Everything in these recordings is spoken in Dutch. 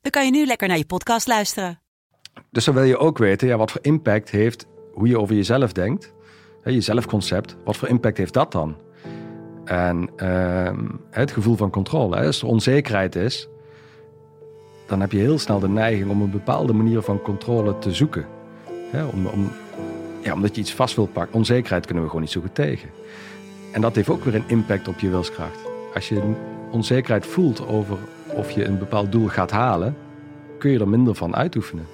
dan kan je nu lekker naar je podcast luisteren. Dus dan wil je ook weten, ja, wat voor impact heeft hoe je over jezelf denkt, je zelfconcept, wat voor impact heeft dat dan? En ehm, het gevoel van controle, als er onzekerheid is, dan heb je heel snel de neiging om een bepaalde manier van controle te zoeken. Om, om, ja, omdat je iets vast wil pakken. Onzekerheid kunnen we gewoon niet zo goed tegen. En dat heeft ook weer een impact op je wilskracht. Als je onzekerheid voelt over of je een bepaald doel gaat halen, kun je er minder van uitoefenen.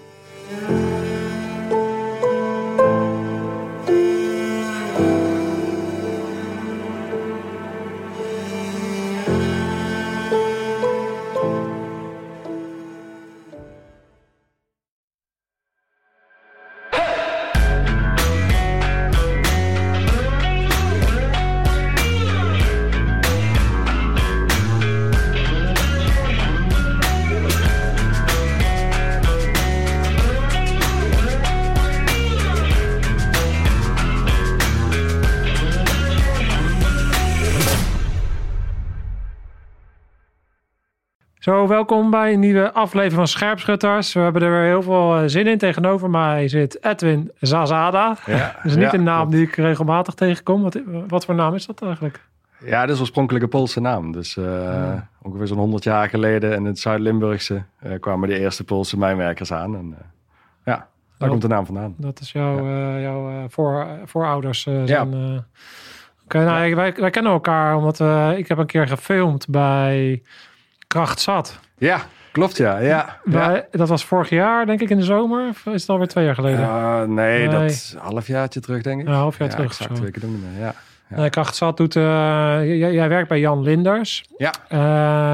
Welkom bij een nieuwe aflevering van Scherpschutters. We hebben er weer heel veel eh, zin in. Tegenover mij zit Edwin Zazada. Ja, dat is niet ja, een naam die ik regelmatig tegenkom. Wat, wat voor naam is dat eigenlijk? Ja, dit is oorspronkelijk een Poolse naam. Dus eh, ongeveer zo'n 100 jaar geleden in het Zuid-Limburgse eh, kwamen de eerste Poolse mijnwerkers aan. En ja, daar komt de naam vandaan. Dat is jouw, jouw voor, voorouders. Ja. zijn. Oké, nou, wij, wij kennen elkaar omdat ik heb een keer gefilmd bij Kracht Zat. Ja, klopt ja. ja, Dat was vorig jaar, denk ik, in de zomer. Of is het alweer twee jaar geleden? Nee, Nee. dat is een halfjaartje terug denk ik. Een half jaar ja, terug Exact zo. weken doen we ja. Ja. Nee, Kracht Zat doet... eh, jij, jij werkt bij Jan Linders. Ja,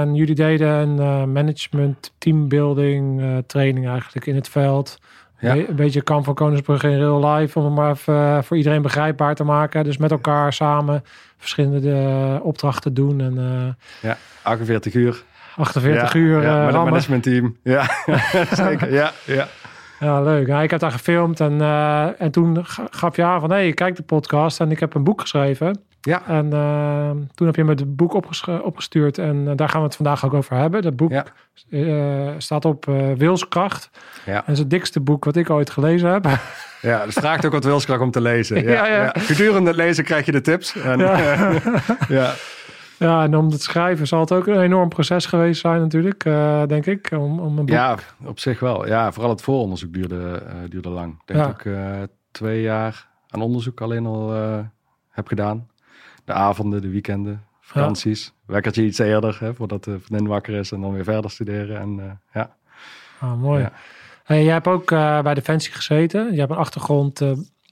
En jullie deden een eh, management teambuilding eh, training eigenlijk in het veld. Ja. Een beetje kamp van Koningsbrug in real life. Om het maar even voor iedereen begrijpbaar te maken. Dus met elkaar samen verschillende opdrachten doen. En ja, 48 uur. 48 ja, uur ja, eh, met een rammen. managementteam. Ja, zeker. Ja, ja. Ja, leuk. Ja, ik heb daar gefilmd. En, eh, en toen ga- gaf je aan van... Hé, hey, kijk de podcast. En ik heb een boek geschreven. Ja, En eh, toen heb je me het boek opges- opgestuurd. En eh, daar gaan we het vandaag ook over hebben. Dat boek Ja. eh, staat op eh, Wilskracht. ja. Dat is het dikste boek wat ik ooit gelezen heb. ja, dus vraagt ook wat wilskracht om te lezen. Ja, Ja, ja. ja. Gedurende het lezen krijg je de tips. En, Ja. Ja. Ja, en om het schrijven zal het ook een enorm proces geweest zijn natuurlijk, eh, denk ik. Om, om een boek... Ja, op zich wel. Ja, vooral het vooronderzoek duurde, eh, duurde lang. Ik denk Ja. dat ik eh, twee jaar aan onderzoek alleen al heb gedaan. De avonden, de weekenden, vakanties. Wekkertje iets eerder, hè, voordat de vriendin wakker is en dan weer verder studeren. En ja, Ah, mooi. Ja. Hey, jij hebt ook bij Defensie gezeten. Je hebt een achtergrond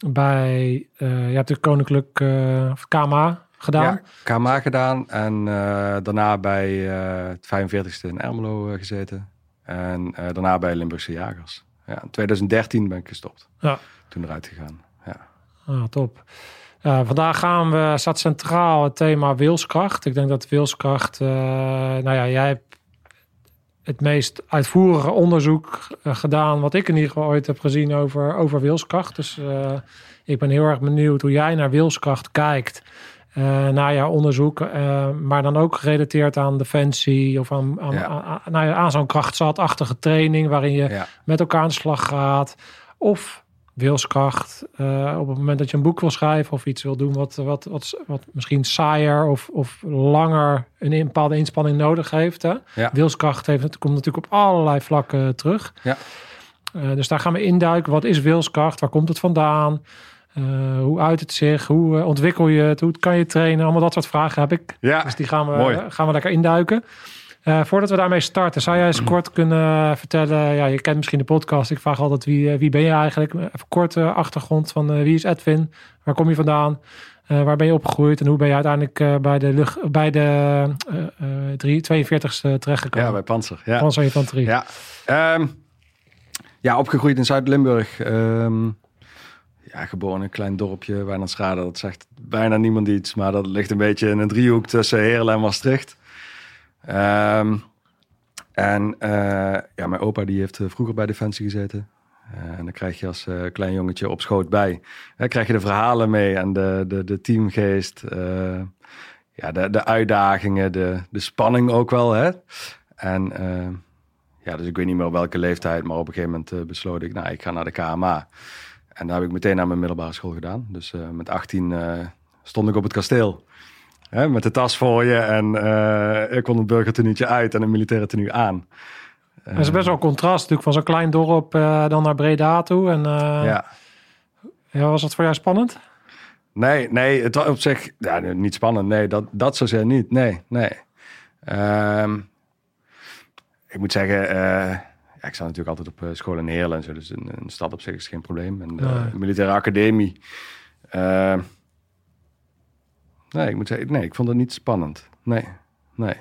bij... je hebt de Koninklijk of KMA gedaan. ja KMA gedaan en eh, daarna bij eh, het 45ste in Ermelo eh, gezeten. En daarna bij Limburgse Jagers. Ja, in 2013 ben ik gestopt. Ja. Toen eruit gegaan. Ja. Ah, top. Vandaag gaan we, staat centraal het thema wilskracht. Ik denk dat wilskracht, nou ja, jij hebt het meest uitvoerige onderzoek gedaan, wat ik in ieder geval ooit heb gezien over, over wilskracht. Dus ik ben heel erg benieuwd hoe jij naar wilskracht kijkt. Eh, naar jouw onderzoek, eh, maar dan ook gerelateerd aan defensie of aan, aan, Ja. aan, aan, nou ja, aan zo'n krachtzatachtige training waarin je Ja. met elkaar aan de slag gaat. Of wilskracht. eh, op het moment dat je een boek wil schrijven of iets wil doen wat, wat, wat, wat misschien saaier of, of langer een bepaalde inspanning nodig heeft. Hè? Ja. Wilskracht heeft, het komt natuurlijk op allerlei vlakken terug. Ja. Dus daar gaan we induiken. Wat is wilskracht? Waar komt het vandaan? Eh, hoe uit het zich? Hoe eh, ontwikkel je het? Hoe kan je trainen? Allemaal dat soort vragen heb ik. Ja, Dus die gaan we, mooi. gaan we lekker induiken. Eh, voordat we daarmee starten, zou jij eens kort kunnen vertellen? Ja, je kent misschien de podcast. Ik vraag altijd wie, wie ben je eigenlijk? Even kort achtergrond van wie is Edwin? Waar kom je vandaan? Waar ben je opgegroeid en hoe ben je uiteindelijk bij de, lucht, bij de eh, eh, drie- 42ste terechtgekomen? Ja, bij Panzer. Ja. Panzer Infanterie. Ja, Ehm, ja opgegroeid in Zuid-Limburg. Ehm, ja, geboren in een klein dorpje, Wijnandsrade. Dat zegt bijna niemand iets, maar dat ligt een beetje in een driehoek tussen Heerlen en Maastricht. Ehm, en eh, ja, mijn opa die heeft eh, vroeger bij Defensie gezeten. Eh, en dan krijg je als klein jongetje op schoot bij. Dan krijg je de verhalen mee en de, de, de teamgeest. ja, de, de uitdagingen, de, de spanning ook wel. Hè? En ja, dus ik weet niet meer op welke leeftijd, maar op een gegeven moment besloot ik, nou, ik ga naar de KMA. En daar heb ik meteen naar mijn middelbare school gedaan. Dus eh, met 18 eh, stond ik op het kasteel. Hè, met de tas voor je en eh, ik kon een burgertenuutje uit en een militaire tenue aan. Dat is best wel een contrast natuurlijk van zo'n klein dorp dan naar Breda toe. En ja. ja, was dat voor jou spannend? Nee, nee, het was op zich ja, niet spannend. Nee, dat, dat zozeer niet. Nee, nee. Ehm, ik moet zeggen, ja, ik zat natuurlijk altijd op eh, school in Heerlen en zo. Dus een, een stad op zich is geen probleem. En de Nee. militaire academie. ehm, nee, ik moet zeggen, nee, ik vond het niet spannend. Nee, nee.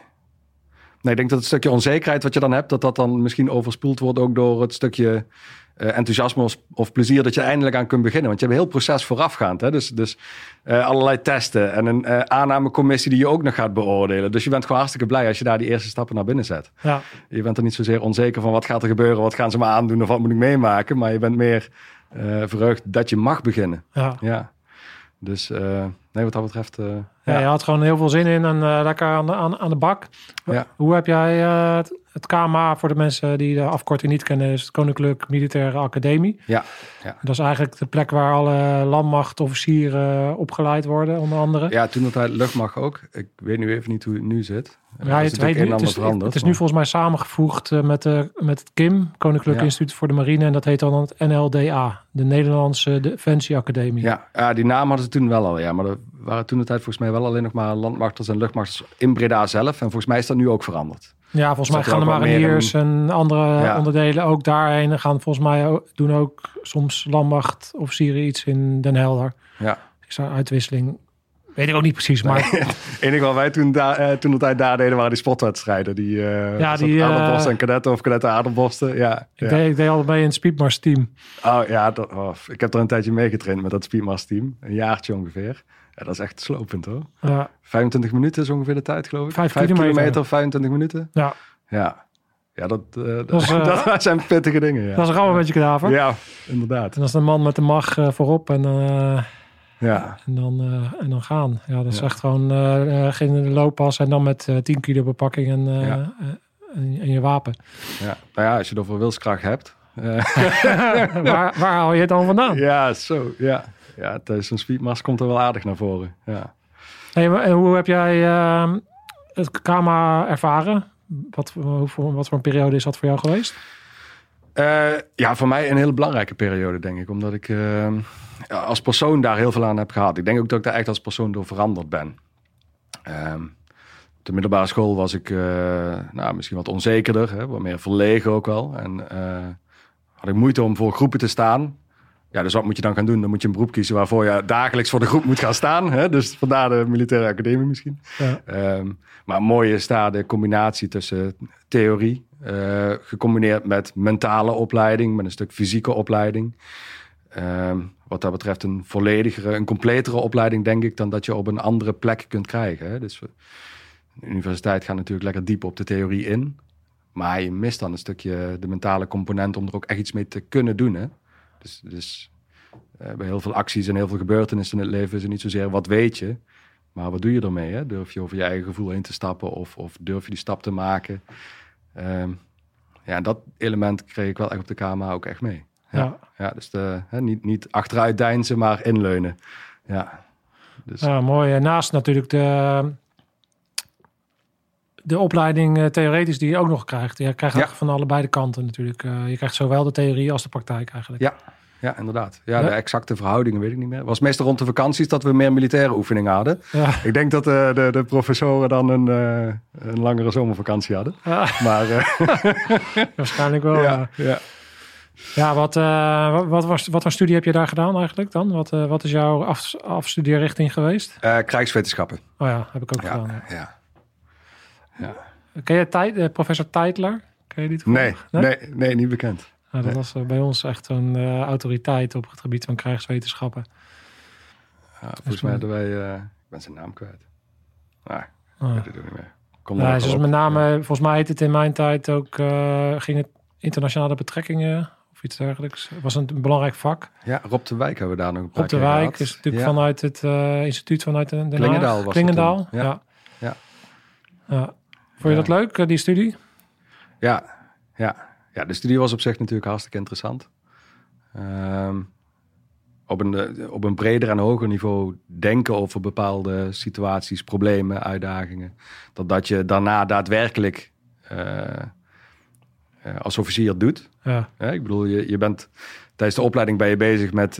Nee, ik denk dat het stukje onzekerheid wat je dan hebt, dat dat dan misschien overspoeld wordt ook door het stukje eh, enthousiasme of, of plezier dat je eindelijk aan kunt beginnen. Want je hebt een heel proces voorafgaand. Hè? Dus, dus eh, allerlei testen en een eh, aannamecommissie die je ook nog gaat beoordelen. Dus je bent gewoon hartstikke blij als je daar die eerste stappen naar binnen zet. Ja, Je bent er niet zozeer onzeker van wat gaat er gebeuren, wat gaan ze me aandoen of wat moet ik meemaken. Maar je bent meer verheugd dat je mag beginnen. ja. Ja. Dus nee, wat dat betreft. Ja, je had gewoon heel veel zin in en eh, lekker aan de, aan, aan de bak. Hoe heb jij eh, het, het KMA voor de mensen die de afkorting niet kennen, is het Koninklijk Militaire Academie. Ja, Dat is eigenlijk de plek waar alle landmachtofficieren opgeleid worden, onder andere. ja, toen dat uit luchtmacht ook. Ik weet nu even niet hoe het nu zit. Eh, Ja, het, is heet nu, een en het, ander is, veranderd, het is nu maar- volgens mij samengevoegd eh, met, de, met het KIM, Koninklijk Ja. Instituut voor de Marine. En dat heet dan het NLDA, de Nederlandse Defensie Academie. Ja, ja, die naam hadden ze toen wel al. Ja, maar er waren toen de tijd volgens mij wel alleen nog maar landmachters en luchtmachters in Breda zelf. En volgens mij is dat nu ook veranderd. Ja, volgens mij gaan de mariniers en andere Ja. onderdelen ook daarheen. En gaan volgens mij ook, doen ook soms landmachtofficieren iets in Den Helder. Ja. Is daar uitwisseling? Weet ik ook niet precies, maar Het enige wat wij toen, daar eh, toen de tijd daar deden waren die sportwedstrijden. Die, eh Ja, die, Adelborsten en kadetten of kadetten Adelborsten. Ja, ik, ja. deed, ik deed altijd mee in het Speedmars team. Oh ja, dat, oh, ik heb er een tijdje meegetraind met dat Speedmast team. Een jaartje ongeveer. Ja, dat is echt slopend hoor. Ja, 25 minuten is ongeveer de tijd geloof ik. Vijf Vijf kilometer. kilometer, 25 minuten. ja. Ja, ja dat, eh, dat, was, eh, dat zijn pittige dingen. Ja, dat is een grappig met je kadaver. ja inderdaad. En dat is de man met de mag eh, voorop en, Ja. en, dan, en dan gaan. Ja, dat is Ja. echt gewoon geen looppas en dan met eh 10 kilo bepakking en, Ja. en, en je wapen. Ja. Nou ja, als je het over wilskracht hebt. waar, waar haal je het dan vandaan? ja, zo. Ja, ja tijdens zo'n speedmast komt er wel aardig naar voren. Ja. Hey, en hoe heb jij eh, het KMA ervaren? Wat, hoe, voor- wat voor een periode is dat voor jou geweest? Eh, ja, voor mij een hele belangrijke periode, denk ik. Omdat ik eh, ja, als persoon daar heel veel aan heb gehad. Ik denk ook dat ik daar echt als persoon door veranderd ben. Ehm, op de middelbare school was ik eh, nou, misschien wat onzekerder, hè, wat meer verlegen ook wel. En eh, had ik moeite om voor groepen te staan. Ja, dus wat moet je dan gaan doen? Dan moet je een beroep kiezen waarvoor je dagelijks voor de groep moet gaan staan. Hè? Dus vandaar de militaire academie misschien. Ja. Ehm, maar mooi is daar de combinatie tussen theorie, eh, gecombineerd met mentale opleiding, met een stuk fysieke opleiding. Ehm, wat dat betreft een volledigere, een completere opleiding, denk ik, dan dat je op een andere plek kunt krijgen. Hè? Dus de universiteit gaat natuurlijk lekker diep op de theorie in. Maar je mist dan een stukje de mentale component om er ook echt iets mee te kunnen doen. Hè? Dus, dus eh, bij heel veel acties en heel veel gebeurtenissen in het leven is het niet zozeer wat weet je, maar wat doe je ermee? Hè? Durf je over je eigen gevoel heen te stappen of, of durf je die stap te maken? Ehm, ja, dat element kreeg ik wel echt op de KMA ook echt mee. Ja, Ja. ja. dus de, hè, niet, niet achteruit deinzen, maar inleunen. Ja, dus, Ja, mooi. En naast natuurlijk de, de opleiding eh, theoretisch die je ook nog krijgt. Je krijgt Ja. van allebei de kanten natuurlijk. Eh, je krijgt zowel de theorie als de praktijk eigenlijk. Ja. ja, inderdaad. Ja, Ja. de exacte verhoudingen weet ik niet meer. Het was meestal rond de vakanties dat we meer militaire oefeningen hadden. Ja. Ik denk dat de, de, de professoren dan een, eh, een langere zomervakantie hadden. Ja, Maar eh, waarschijnlijk wel. ja, ja. wat, uh, wat, wat, was, wat voor studie heb je daar gedaan eigenlijk dan? Wat, wat is jouw af, afstudeerrichting geweest? Krijgswetenschappen. Oh ja, heb ik ook ja, gedaan. Ja. Ja. Ken je tijd, professor Teitler? Ken je die nee, nee, nee, nee, niet bekend. Nou, dat was bij ons echt zo'n autoriteit op het gebied van krijgswetenschappen. Ja, volgens mij hadden wij... ik ben zijn naam kwijt. Nou, Ah. ik weet het ook niet meer. Kom dus met name, volgens mij heet het in mijn tijd ook, eh, ging het internationale betrekkingen of iets dergelijks. Het was een, een belangrijk vak. Ja, Rob de Wijk hebben we daar nog een paar Op de wijk gehad. is natuurlijk ja. vanuit het eh, instituut vanuit Den Haag. Klingendaal was Klingendaal, ja. Ja. ja. Vond je dat leuk, eh, die studie? Ja, ja. ja, de studie was op zich natuurlijk hartstikke interessant. Ehm, op, een, eh, op een breder en hoger niveau denken over bepaalde situaties, problemen, uitdagingen. Dat dat je daarna daadwerkelijk eh, als officier doet. Ja, ik bedoel, je, je bent tijdens de opleiding ben je bezig met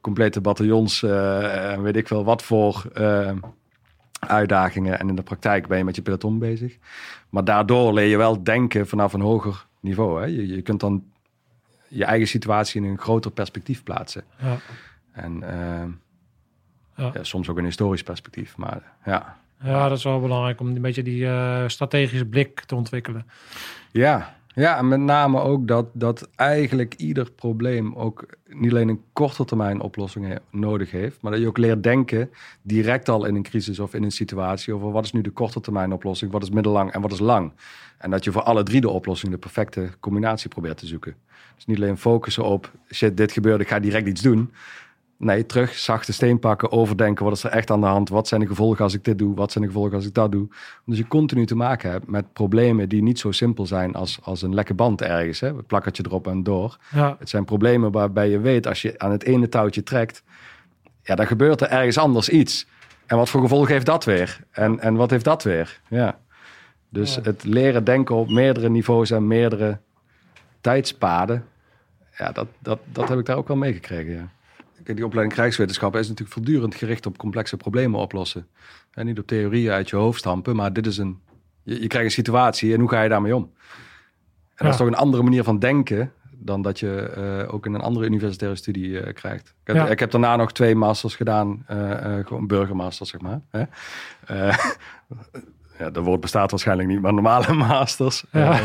complete bataljons en weet ik veel wat voor uitdagingen. En in de praktijk ben je met je peloton bezig. Maar daardoor leer je wel denken vanaf een hoger niveau. Hè. Je, je kunt dan je eigen situatie in een groter perspectief plaatsen. ja. En eh, Ja. ja, soms ook een historisch perspectief. Maar ja, ja, dat is wel belangrijk om een beetje die eh, strategische blik te ontwikkelen. Ja, ja en met name ook dat, dat eigenlijk ieder probleem ook niet alleen een korte termijn oplossing nodig heeft, maar dat je ook leert denken direct al in een crisis of in een situatie over wat is nu de korte termijn oplossing, wat is middellang en wat is lang. En dat je voor alle drie de oplossingen de perfecte combinatie probeert te zoeken. Dus niet alleen focussen op shit, dit gebeurt, ik ga direct iets doen. Nee, terug, zachte steen pakken, overdenken. Wat is er echt aan de hand? Wat zijn de gevolgen als ik dit doe? Wat zijn de gevolgen als ik dat doe? Dus je continu te maken hebt met problemen die niet zo simpel zijn als, als een lekke band ergens. Hè? Een plakkertje erop en door. Ja, Het zijn problemen waarbij je weet, als je aan het ene touwtje trekt, ja, dan gebeurt er ergens anders iets. En wat voor gevolgen heeft dat weer? En, en wat heeft dat weer? Ja. Dus Ja. het leren denken op meerdere niveaus en meerdere tijdspaden, ja, dat, dat, dat heb ik daar ook wel meegekregen. Ja. Kijk, die opleiding krijgswetenschappen is natuurlijk voortdurend gericht op complexe problemen oplossen. En niet op theorieën uit je hoofd stampen, maar dit is een, je, je krijgt een situatie en hoe ga je daarmee om? En dat is Ja. toch een andere manier van denken dan dat je eh, ook in een andere universitaire studie eh, krijgt. Ik heb, Ja. ik heb daarna nog twee masters gedaan, eh, gewoon burgermasters, zeg maar. Hè? Ja, dat woord bestaat waarschijnlijk niet, maar normale masters. Ja.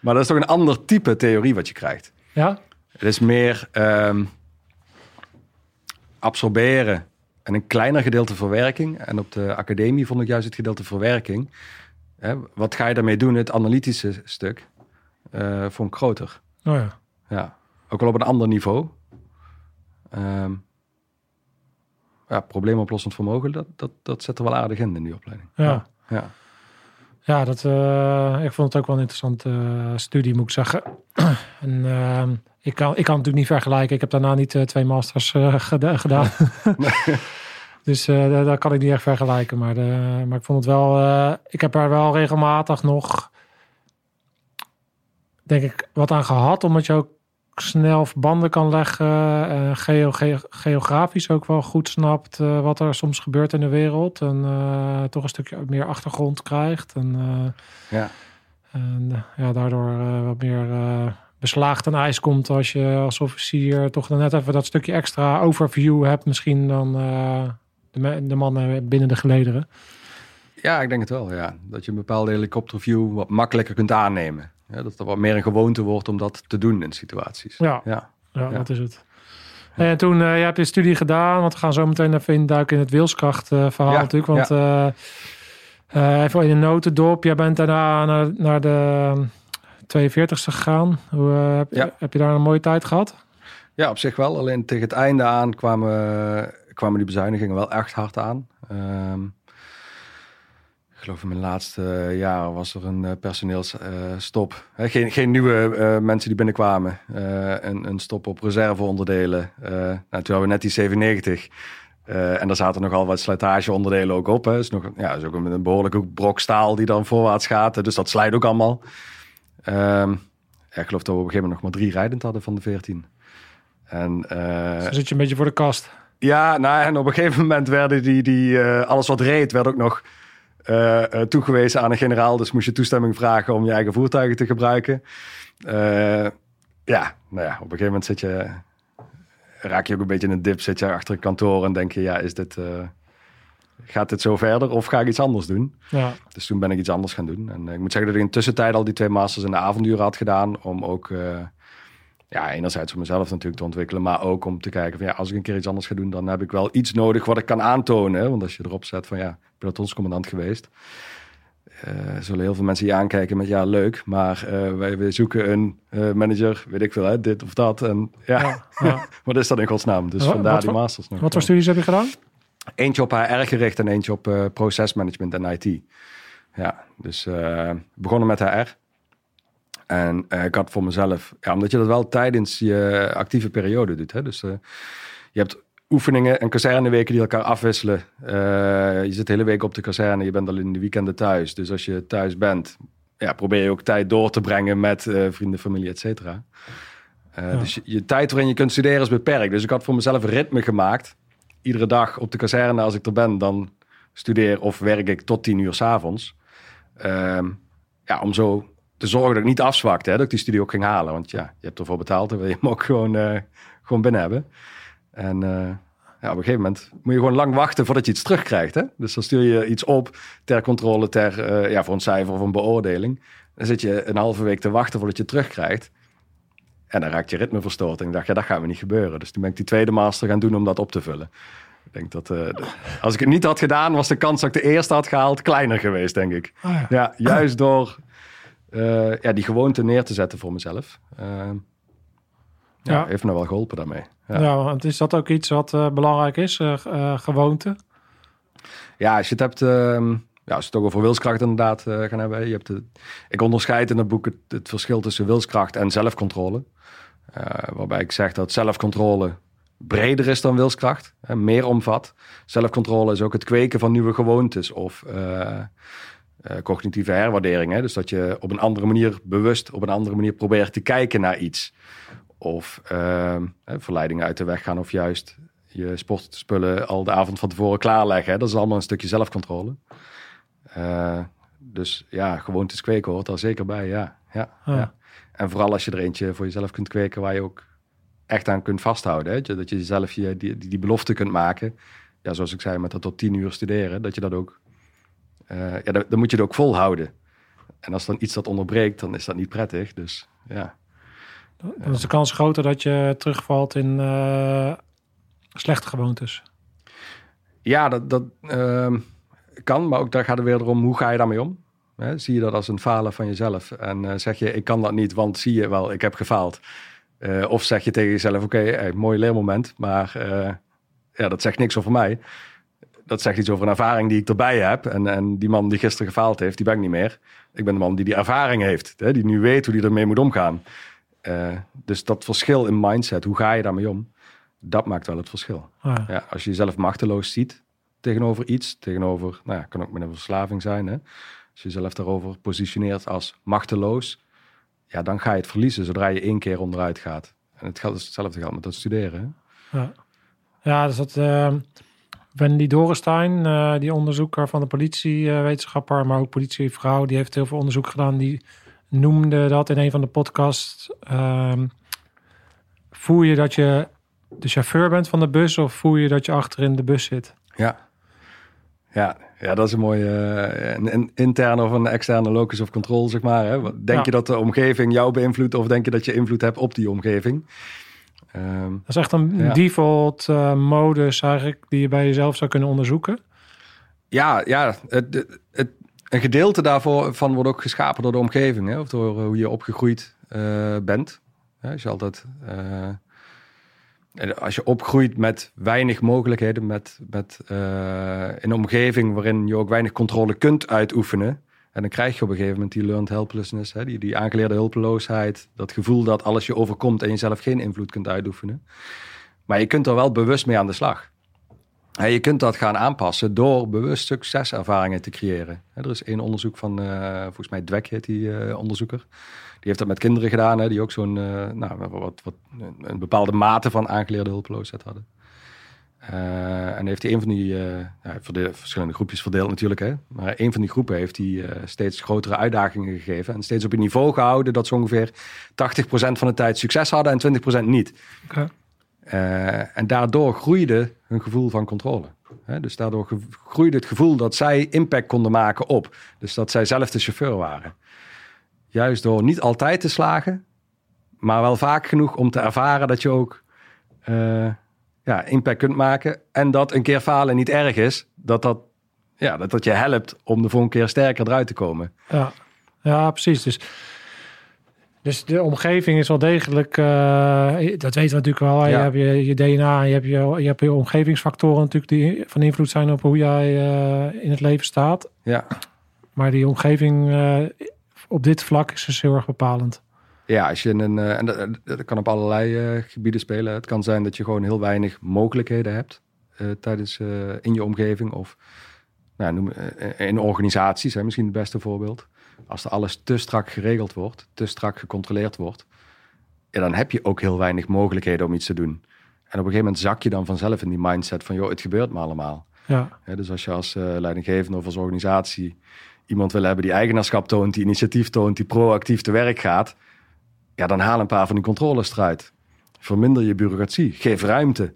Maar dat is toch een ander type theorie wat je krijgt. ja, Het is meer ehm, absorberen en een kleiner gedeelte verwerking. En op de academie vond ik juist het gedeelte verwerking. Hè, wat ga je daarmee doen? Het analytische stuk eh vond ik groter. oh ja. Ja, ook wel op een ander niveau. Ehm ja, probleemoplossend vermogen, dat, dat, dat zet er wel aardig in in die opleiding. Ja. ja. Ja, dat, eh, ik vond het ook wel een interessante eh, studie, moet ik zeggen. en, ehm, ik, kan, ik kan het natuurlijk niet vergelijken. Ik heb daarna niet eh, twee masters eh, geda- gedaan. dus eh, daar, kan ik niet echt vergelijken. Maar, de, maar ik vond het wel... ik heb er wel regelmatig nog, denk ik, wat aan gehad. Omdat je ook snel verbanden kan leggen. en geo, geo- geografisch ook wel goed snapt wat er soms gebeurt in de wereld. En toch een stukje meer achtergrond krijgt. En, Ja. en ja, daardoor wat meer beslagen ten ijs komt als je als officier toch dan net even dat stukje extra overview hebt misschien dan eh, de, de mannen binnen de gelederen. Ja, ik denk het wel, ja. Dat je een bepaalde helikopterview wat makkelijker kunt aannemen. Ja, dat er wat meer een gewoonte wordt om dat te doen in situaties. Ja. ja. Ja, Ja. dat is het. En toen, eh je hebt je studie gedaan, want we gaan zo meteen even induiken in het wilskracht eh, verhaal Ja, natuurlijk. Want even in een notendop, jij bent daarna naar, naar de 42ste gegaan. Hoe, eh, heb, Ja. heb je daar een mooie tijd gehad? Ja, op zich wel. Alleen tegen het einde aan kwamen, kwamen die bezuinigingen wel echt hard aan. Ehm, ik geloof in mijn laatste jaar was er een eh, personeelsstop. Hè, geen, geen nieuwe eh, mensen die binnenkwamen. Eh, een, een stop op reserveonderdelen. Eh nou, toen hadden we net die 97. Eh, en daar zaten nogal wat slijtageonderdelen ook op. Hè. Is nog, ja, is ook een, een behoorlijke brok staal die dan voorwaarts gaat. Dus dat slijt ook allemaal. Ehm, ja, ik geloof dat we op een gegeven moment nog maar drie rijdend hadden van de 14. En, eh, zit je een beetje voor de kast. ja, nou, en op een gegeven moment werden die, die eh, alles wat reed, werd ook nog eh, toegewezen aan een generaal. Dus moest je toestemming vragen om je eigen voertuigen te gebruiken. Ja, nou ja, op een gegeven moment zit je, raak je ook een beetje in een dip. Zit je achter een kantoor en denk je, ja, is dit, gaat dit zo verder of ga ik iets anders doen? Ja. Dus toen ben ik iets anders gaan doen. En eh, ik moet zeggen dat ik in tussentijd al die twee masters in de avonduren had gedaan. Om ook, eh, ja, enerzijds voor mezelf natuurlijk te ontwikkelen. Maar ook om te kijken van ja, als ik een keer iets anders ga doen, dan heb ik wel iets nodig wat ik kan aantonen. Want als je erop zet van ja, pelotonscommandant geweest. eh, zullen heel veel mensen je aankijken met ja, leuk. Maar wij, wij zoeken een manager, weet ik veel, hè, dit of dat. En ja, Ja, ja. wat is dat in godsnaam? Dus vandaar wat die voor- masters nog. Wat voor studies heb je gedaan? Eentje op HR gericht en eentje op eh procesmanagement en IT. Ja, dus eh, begonnen met HR. En eh, ik had voor mezelf, ja, omdat je dat wel tijdens je actieve periode doet. Hè? Dus je hebt oefeningen en kazerneweken die elkaar afwisselen. Je zit de hele week op de kazerne, je bent al in de weekenden thuis. Dus als je thuis bent, ja, probeer je ook tijd door te brengen met vrienden, familie, et cetera. Ja. Dus je, je tijd waarin je kunt studeren is beperkt. Dus ik had voor mezelf een ritme gemaakt. Iedere dag op de kazerne, als ik er ben, dan studeer of werk ik tot tien uur s'avonds. Ehm ja, om zo te zorgen dat ik niet afzwakte, hè, dat ik die studie ook ging halen. Want ja, je hebt ervoor betaald, dan wil je hem ook gewoon, eh, gewoon binnen hebben. En eh, ja, op een gegeven moment moet je gewoon lang wachten voordat je iets terugkrijgt. Hè? Dus dan stuur je iets op ter controle, ter, eh, ja, voor een cijfer of een beoordeling. Dan zit je een halve week te wachten voordat je het terugkrijgt. En dan raakt je ritme verstoord. En ik dacht, ja, dat gaat me niet gebeuren. Dus toen ben ik die tweede master gaan doen om dat op te vullen. Ik denk dat eh, als ik het niet had gedaan, was de kans dat ik de eerste had gehaald kleiner geweest, denk ik. Ah, ja. Ja, juist door eh, ja, die gewoonte neer te zetten voor mezelf. Eh, ja, Ja. heeft me wel geholpen daarmee. Ja. Ja. want is dat ook iets wat belangrijk is? gewoonte? Ja, als je het hebt, ehm, ja, als we het ook over wilskracht inderdaad eh, gaan hebben. Je hebt de, ik onderscheid in het boek het, het verschil tussen wilskracht en zelfcontrole. Eh, waarbij ik zeg dat zelfcontrole breder is dan wilskracht, hè, meer omvat. Zelfcontrole is ook het kweken van nieuwe gewoontes of eh, cognitieve herwaardering. Hè? Dus dat je op een andere manier bewust, op een andere manier probeert te kijken naar iets. Of ehm, verleidingen uit de weg gaan of juist je sportspullen al de avond van tevoren klaarleggen. Hè? Dat is allemaal een stukje zelfcontrole. Eh, dus ja, gewoontes kweken hoort daar zeker bij, ja. ja, Ah. ja. En vooral als je er eentje voor jezelf kunt kweken waar je ook echt aan kunt vasthouden. Hè? Dat je jezelf je, die, die, die belofte kunt maken. Ja, zoals ik zei, met dat tot tien uur studeren. Dat je dat ook... eh, ja, dan, dan moet je het ook volhouden. En als dan iets dat onderbreekt, dan is dat niet prettig. Dus ja, Dan is de kans groter dat je terugvalt in eh, slechte gewoontes. Ja, dat, dat ehm, kan, maar ook daar gaat het weer om, hoe ga je daarmee om? Hè, zie je dat als een falen van jezelf? En eh, zeg je, ik kan dat niet, want zie je wel, ik heb gefaald. Eh, of zeg je tegen jezelf, oké, eh, mooi leermoment, maar ja, dat zegt niks over mij. Dat zegt iets over een ervaring die ik erbij heb. En, en die man die gisteren gefaald heeft, die ben ik niet meer. Ik ben de man die die ervaring heeft, hè, die nu weet hoe die ermee moet omgaan. Dus dat verschil in mindset, hoe ga je daarmee om? Dat maakt wel het verschil. Ah, Ja, als je jezelf machteloos ziet tegenover iets, tegenover, nou ja, kan ook met een verslaving zijn. Hè? Als je jezelf daarover positioneert als machteloos, ja, dan ga je het verliezen zodra je één keer onderuit gaat. En het geldt hetzelfde geldt met dat studeren. Hè? Ja, ja dus dat eh, Wendy Dorenstein, eh, die onderzoeker van de politiewetenschapper, maar ook politievrouw, die heeft heel veel onderzoek gedaan. Die noemde dat in een van de podcasts. ehm, voel je dat je de chauffeur bent van de bus of voel je dat je achter in de bus zit? Ja. Ja, ja, dat is een mooie eh, een, een interne of een externe locus of control, zeg maar. Hè? Denk Ja. je dat de omgeving jou beïnvloedt of denk je dat je invloed hebt op die omgeving? Ehm, Dat is echt een Ja. default eh, modus eigenlijk die je bij jezelf zou kunnen onderzoeken. Ja, ja het, het, een gedeelte daarvoor van wordt ook geschapen door de omgeving. Hè? Of door hoe je opgegroeid eh, bent. Als je altijd... eh, en als je opgroeit met weinig mogelijkheden, met, met in een omgeving waarin je ook weinig controle kunt uitoefenen. En dan krijg je op een gegeven moment die learned helplessness, hè, die, die aangeleerde hulpeloosheid. Dat gevoel dat alles je overkomt en je zelf geen invloed kunt uitoefenen. Maar je kunt er wel bewust mee aan de slag. Hè, je kunt dat gaan aanpassen door bewust succeservaringen te creëren. Er is één onderzoek van, eh, volgens mij Dweck heet die eh, onderzoeker. Die heeft dat met kinderen gedaan, hè, die ook zo'n, eh, nou, wat, wat, een bepaalde mate van aangeleerde hulpeloosheid hadden. Uh, en heeft hij een van die, uh, ja, verschillende groepjes verdeeld natuurlijk, hè? maar een van die groepen heeft hij uh, steeds grotere uitdagingen gegeven en steeds op een niveau gehouden dat ze ongeveer 80% van de tijd succes hadden en 20% niet. Okay. en daardoor groeide hun gevoel van controle. Hè? Dus daardoor groeide het gevoel dat zij impact konden maken op. Dus dat zij zelf de chauffeur waren. Juist door niet altijd te slagen, maar wel vaak genoeg om te ervaren dat je ook ja, impact kunt maken. En dat een keer falen niet erg is. Dat dat, ja, dat, dat je helpt om de volgende keer sterker eruit te komen. Ja, ja precies. Dus, dus de omgeving is wel degelijk, uh, dat weten we natuurlijk wel. Ja. Je hebt je, je DNA, je hebt je, je hebt je omgevingsfactoren natuurlijk die van invloed zijn op hoe jij uh, in het leven staat. Ja. Maar die omgeving op dit vlak is dus heel erg bepalend. Ja, als je een, uh, en dat, dat, kan op allerlei uh, gebieden spelen. Het kan zijn dat je gewoon heel weinig mogelijkheden hebt uh, tijdens in je omgeving of nou, noem, in organisaties, hè, misschien het beste voorbeeld. Als er alles te strak geregeld wordt, te strak gecontroleerd wordt, ja, dan heb je ook heel weinig mogelijkheden om iets te doen. En op een gegeven moment zak je dan vanzelf in die mindset van, joh, het gebeurt me allemaal. Ja. dus als je als leidinggevende of als organisatie iemand wil hebben die eigenaarschap toont, die initiatief toont, die proactief te werk gaat, ja, dan haal een paar van die controles eruit. Verminder je bureaucratie. Geef ruimte.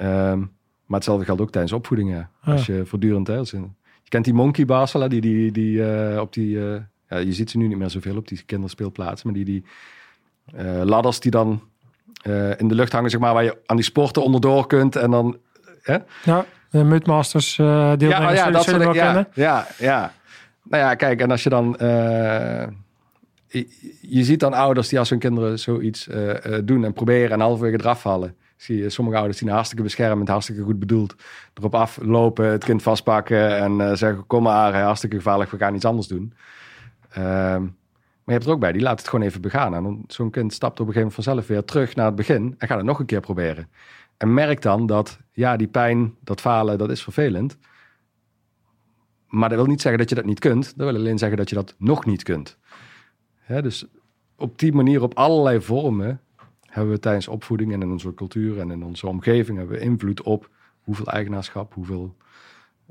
Um, maar hetzelfde geldt ook tijdens opvoedingen. Als je voortdurend... Hè, je kent die monkey bars die, die, die uh, op die... Uh, ja, je ziet ze nu niet meer zoveel op die kinderspeelplaatsen. Maar die, die uh, ladders die dan in de lucht hangen, zeg maar, waar je aan die sporten onderdoor kunt. En dan... Hè? Ja, de Mudmasters uh, deel ja, ja, dat soort ja, ja, ja. Nou ja, kijk, en als je dan je ziet dan ouders die als hun kinderen zoiets uh, doen en proberen en halverwege eraf vallen. Zie je sommige ouders die hartstikke beschermend, hartstikke goed bedoeld, erop aflopen, het kind vastpakken en zeggen: Kom maar, hartstikke gevaarlijk, we gaan iets anders doen. Ehm, maar je hebt er ook bij, die laat het gewoon even begaan. En zo'n kind stapt op een gegeven moment vanzelf weer terug naar het begin en gaat het nog een keer proberen. En merk dan dat, ja, die pijn, dat falen, dat is vervelend. Maar dat wil niet zeggen dat je dat niet kunt. Dat wil alleen zeggen dat je dat nog niet kunt dus op die manier, op allerlei vormen, hebben we tijdens opvoeding en in onze cultuur en in onze omgeving hebben we invloed op hoeveel eigenaarschap, hoeveel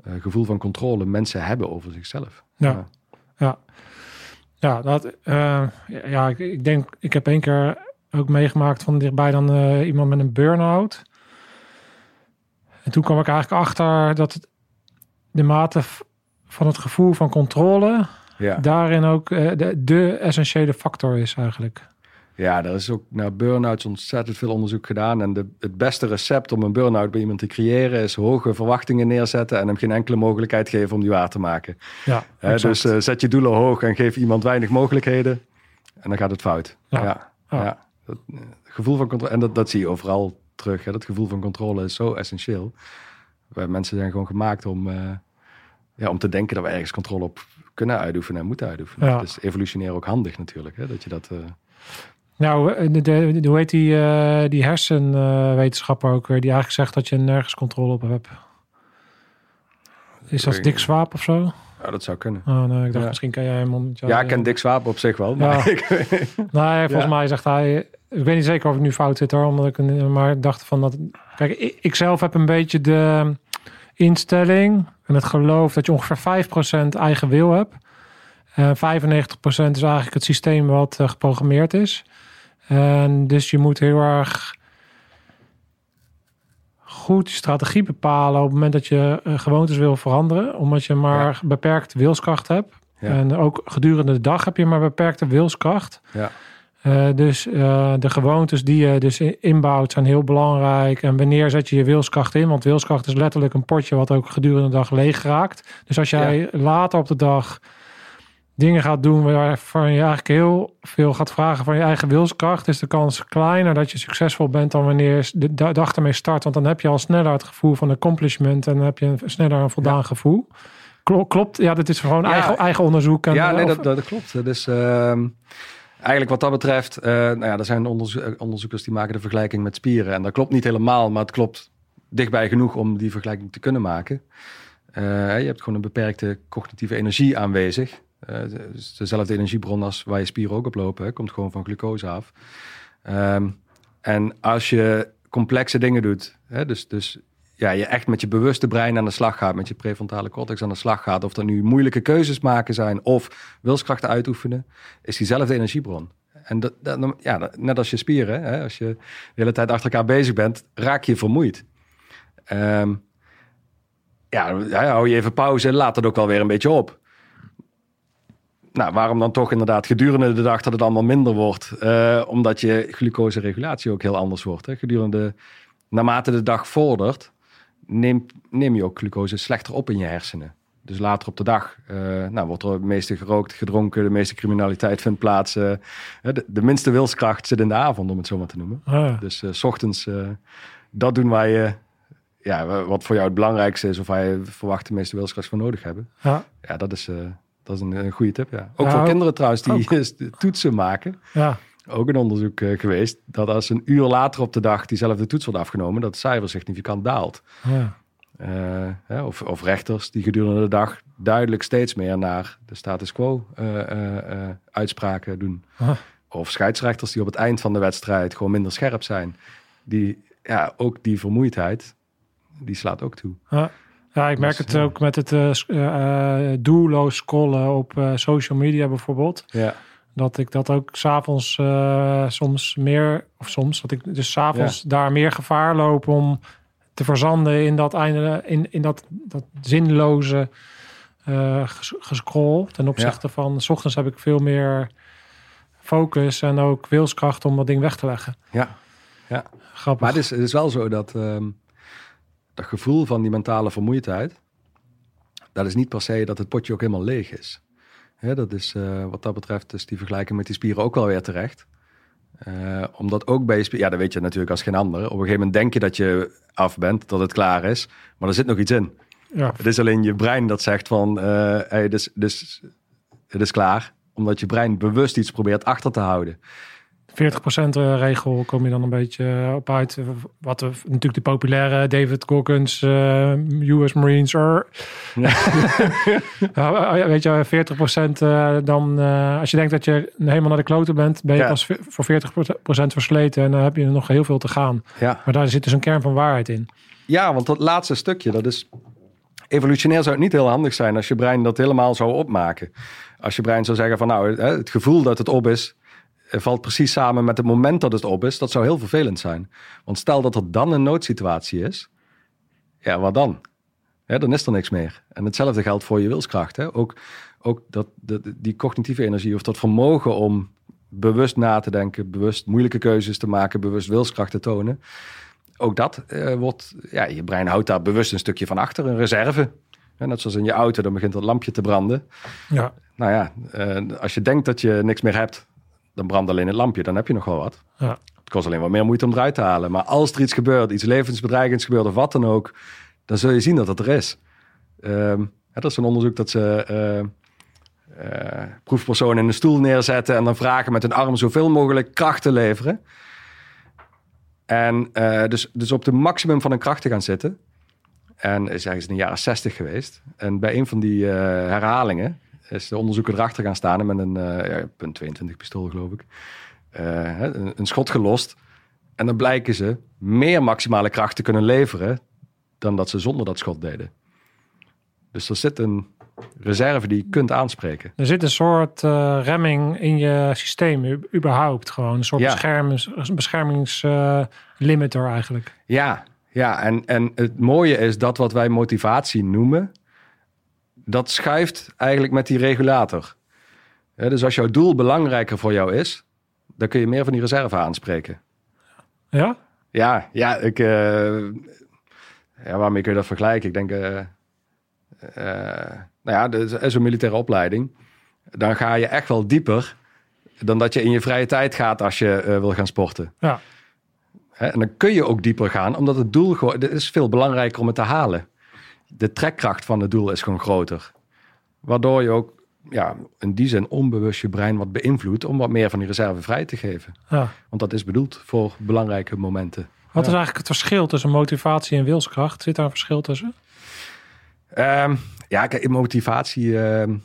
uh, gevoel van controle mensen hebben over zichzelf. Ja, ja. ja. dat, uh, ja ik, ik, denk, ik heb één keer ook meegemaakt van dichtbij dan uh, iemand met een burn-out. En toen kwam ik eigenlijk achter dat de mate van het gevoel van controle ja. daarin ook uh, de, de, essentiële factor is eigenlijk. Ja, er is ook naar burn-outs ontzettend veel onderzoek gedaan. En de, het beste recept om een burn-out bij iemand te creëren is hoge verwachtingen neerzetten en hem geen enkele mogelijkheid geven om die waar te maken. Ja, dus uh, zet je doelen hoog en geef iemand weinig mogelijkheden en dan gaat het fout. Ja, ja, ja. Dat, uh, gevoel van controle, en dat, dat zie je overal terug. Hè. Dat gevoel van controle is zo essentieel. Wij mensen zijn gewoon gemaakt om, ja, om te denken dat we ergens controle op kunnen uitoefenen en moeten uitoefenen. Ja. Dus evolutionair ook handig natuurlijk, hè, dat je dat... Uh... Nou, eh, de, de, hoe heet die, uh, die hersenwetenschapper ook weer, die eigenlijk zegt dat je nergens controle op hebt? Is dat Dick Swaap of zo? Ja, dat zou kunnen. Oh, nee, ik dacht misschien kan jij hem... Ja, ik ken Dick Swaap op zich wel. Maar ja. nee, volgens mij zegt hij... Ik weet niet zeker of ik nu fout zit hoor, omdat ik, maar dacht van dat... Kijk, ik, ik zelf heb een beetje de instelling en het geloof dat je ongeveer 5% eigen wil hebt. Uh, 95% is eigenlijk het systeem wat uh, geprogrammeerd is. En dus je moet heel erg goed je strategie bepalen op het moment dat je uh, gewoontes wil veranderen. Omdat je maar ja. beperkt wilskracht hebt. Ja. En ook gedurende de dag heb je maar beperkte wilskracht. Ja. Uh, dus uh, de gewoontes die je dus inbouwt zijn heel belangrijk. En wanneer zet je je wilskracht in? Want wilskracht is letterlijk een potje wat ook gedurende de dag leeg raakt. Dus als jij ja. later op de dag dingen gaat doen waarvan je eigenlijk heel veel gaat vragen van je eigen wilskracht, is de kans kleiner dat je succesvol bent dan wanneer je de dag ermee start. Want dan heb je al sneller het gevoel van accomplishment en dan heb je sneller een voldaan ja. gevoel. Klopt, ja, dit is gewoon ja. eigen, eigen onderzoek. En, ja, nee, dat, dat, klopt. Dus uh, eigenlijk wat dat betreft, uh, nou ja, er zijn onderzo onderzoekers die maken de vergelijking met spieren. En dat klopt niet helemaal, maar het klopt dichtbij genoeg om die vergelijking te kunnen maken. Uh, je hebt gewoon een beperkte cognitieve energie aanwezig. Dus dezelfde energiebron als waar je spieren ook op lopen, komt gewoon van glucose af. Um, en als je complexe dingen doet. Hè? Dus, dus ja, je echt met je bewuste brein aan de slag gaat, met je prefrontale cortex aan de slag gaat. Of dat nu moeilijke keuzes maken zijn of wilskrachten uitoefenen, is diezelfde energiebron. En dat, ja, net als je spieren, hè? als je de hele tijd achter elkaar bezig bent, raak je vermoeid. Ehm, ja, hou je even pauze laat het ook wel weer een beetje op. Nou, waarom dan toch inderdaad gedurende de dag dat het allemaal minder wordt? Uh, omdat je glucoseregulatie ook heel anders wordt. Hè? Gedurende, naarmate de dag vordert, neem, neem je ook glucose slechter op in je hersenen. Dus later op de dag uh, nou, wordt er het meeste gerookt, gedronken, de meeste criminaliteit vindt plaats. Uh, de, de, minste wilskracht zit in de avond, om het zo maar te noemen. Ah. Dus s ochtends, dat doen wij ja, wat voor jou het belangrijkste is, of waar je verwacht de meeste wilskracht voor nodig hebben. Ja, ja dat is, uh, dat is een, een, goede tip. Ja. Ook voor kinderen trouwens die toetsen maken. Ja. Ook een onderzoek uh, geweest dat als een uur later op de dag diezelfde toets wordt afgenomen, dat het cijfer significant daalt. Ja. Uh, of, of, rechters die gedurende de dag duidelijk steeds meer naar de status quo uitspraken doen. Of scheidsrechters die op het eind van de wedstrijd gewoon minder scherp zijn. Die ja, ook die vermoeidheid die slaat ook toe. Ja, ja ik merk dus, het ook met het doelloos scrollen op social media bijvoorbeeld. Ja. Dat ik dat ook s'avonds uh, soms meer, of soms, dat ik dus s'avonds ja. daar meer gevaar loop om te verzanden in dat einde, in, in dat, dat zinloze uh, gescroll. Ten opzichte ja. van, s ochtends heb ik veel meer focus en ook wilskracht om dat ding weg te leggen. Ja, ja. Grappig. Maar het is, het is wel zo dat um, dat gevoel van die mentale vermoeidheid, dat is niet per se dat het potje ook helemaal leeg is. Dat is uh, wat dat betreft is die vergelijking met die spieren ook wel weer terecht. Uh, omdat ook bij je spieren, ja, dat weet je natuurlijk als geen ander. Op een gegeven moment denk je dat je af bent, dat het klaar is, maar er zit nog iets in. Ja. Het is alleen je brein dat zegt van, uh, hey, dus, dus, het is klaar. Omdat je brein bewust iets probeert achter te houden. 40% eh, regel kom je dan een beetje eh, op uit. Wat de, natuurlijk de populaire David Goggins, uh, eh, US Marines. Er. Ja. weet je, 40% dan, als je denkt dat je helemaal naar de kloten bent, ben je pas voor 40% versleten en dan heb je nog heel veel te gaan. Ja. Maar daar zit dus een kern van waarheid in. Ja, want dat laatste stukje, dat is evolutionair zou het niet heel handig zijn als je brein dat helemaal zou opmaken. Als je brein zou zeggen van nou, het gevoel dat het op is, valt precies samen met het moment dat het op is. Dat zou heel vervelend zijn. Want stel dat er dan een noodsituatie is, ja, wat dan? Ja, dan is er niks meer. En hetzelfde geldt voor je wilskracht. Hè? Ook, ook dat, die cognitieve energie of dat vermogen om bewust na te denken, bewust moeilijke keuzes te maken, bewust wilskracht te tonen. Ook dat uh, wordt, ja, je brein houdt daar bewust een stukje van achter, een reserve. net zoals in je auto, dan begint het lampje te branden. Ja. Nou ja, uh, als je denkt dat je niks meer hebt, dan brandt alleen het lampje, dan heb je nog wel wat. Ja. Het kost alleen wat meer moeite om eruit te halen. Maar als er iets gebeurt, iets levensbedreigends gebeurt of wat dan ook, dan zul je zien dat het er is. Um, dat is een onderzoek dat ze uh, uh, proefpersonen in een stoel neerzetten en dan vragen met hun arm zoveel mogelijk kracht te leveren. En uh, dus, dus op de maximum van hun kracht te gaan zitten. En is ergens in de jaren 60 geweest. En bij een van die herhalingen is de onderzoeker erachter gaan staan en met een uh, ja, punt 22 pistool, geloof ik, uh, een, een, schot gelost. En dan blijken ze meer maximale kracht te kunnen leveren dan dat ze zonder dat schot deden. Dus er zit een reserve die je kunt aanspreken. Er zit een soort uh, remming in je systeem, überhaupt gewoon. Een soort ja. beschermings, beschermingslimiter eigenlijk. Ja, ja en, en het mooie is dat wat wij motivatie noemen dat schuift eigenlijk met die regulator. dus als jouw doel belangrijker voor jou is, dan kun je meer van die reserve aanspreken. Ja? Ja, ja, ik, uh, ja waarmee kun je dat vergelijken? Ik denk, uh, nou ja, de, is een militaire opleiding. Dan ga je echt wel dieper dan dat je in je vrije tijd gaat als je wil gaan sporten. Ja. en dan kun je ook dieper gaan, omdat het doel gewoon, het is veel belangrijker om het te halen de trekkracht van het doel is gewoon groter. Waardoor je ook ja, in die zin onbewust je brein wat beïnvloedt om wat meer van die reserve vrij te geven. Ja. Want dat is bedoeld voor belangrijke momenten. Wat is eigenlijk het verschil tussen motivatie en wilskracht? Zit daar een verschil tussen? Um, ja, kijk, motivatie. Uh, uh,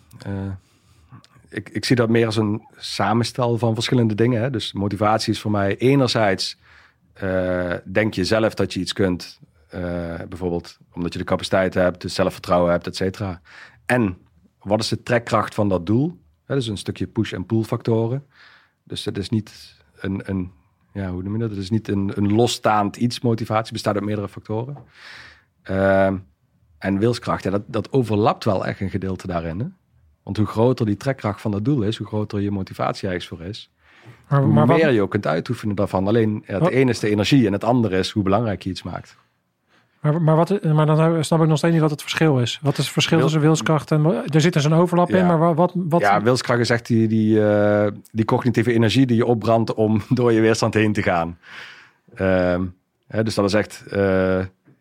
ik, ik zie dat meer als een samenstel van verschillende dingen. Hè. Dus motivatie is voor mij enerzijds eh, denk je zelf dat je iets kunt. Eh, bijvoorbeeld omdat je de capaciteit hebt, dus zelfvertrouwen hebt, et cetera. En wat is de trekkracht van dat doel? Hè, dus een stukje push- en pull factoren. Dus het is niet een, een ja, hoe noem je dat? Het is niet een, een losstaand iets. Motivatie bestaat uit meerdere factoren. Ehm, en wilskracht, ja, dat, dat overlapt wel echt een gedeelte daarin. Hè? Want hoe groter die trekkracht van dat doel is, hoe groter je motivatie ergens voor is, Maar, hoe maar wat, meer je ook kunt uitoefenen daarvan. Alleen ja, het Wat- ene is de energie en het andere is hoe belangrijk je iets maakt. Maar, maar, wat, maar dan snap ik nog steeds niet wat het verschil is. Wat is het verschil Wil- tussen wilskracht en... Er zit dus een overlap in, maar wa- wat... wat Ja, wilskracht is echt die, die, eh, die cognitieve energie die je opbrandt om door je weerstand heen te gaan. Ehm, hè, dus dat is echt eh,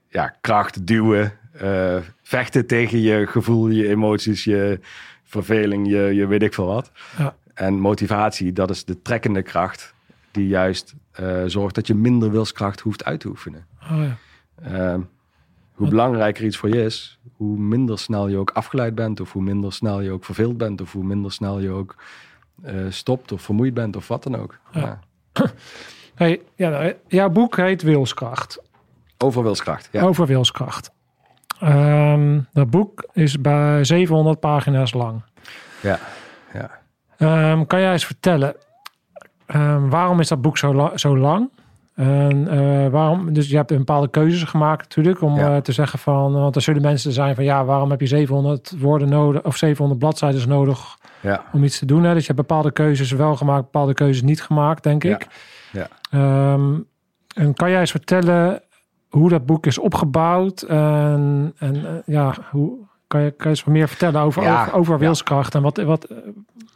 ja, kracht, duwen, eh, vechten tegen je gevoel, je emoties, je verveling, je, je weet ik veel wat. Ja. En motivatie, dat is de trekkende kracht die juist eh, zorgt dat je minder wilskracht hoeft uit te oefenen. Oh, ja. Ehm, hoe belangrijker iets voor je is, hoe minder snel je ook afgeleid bent, of hoe minder snel je ook verveeld bent, of hoe minder snel je ook eh, stopt of vermoeid bent, of wat dan ook. Ja. Ja. Hey, ja, nou, jouw boek heet Wilskracht. Over wilskracht. Ja. Over wilskracht. Ehm, dat boek is bij 700 pagina's lang. Ja. ja. Ehm, kan jij eens vertellen, waarom is dat boek zo, la- zo lang? En eh, waarom, dus je hebt een bepaalde keuzes gemaakt natuurlijk om Ja. eh, te zeggen van, want er zullen mensen zijn van ja, waarom heb je 700 woorden nodig of 700 bladzijden nodig Ja. om iets te doen? Hè? Dus je hebt bepaalde keuzes wel gemaakt, bepaalde keuzes niet gemaakt, denk Ja. ik. Ja. Ehm, en kan jij eens vertellen hoe dat boek is opgebouwd en, en eh, ja, hoe kan je, kan je eens wat meer vertellen over, over, wilskracht en wat, wat, eh,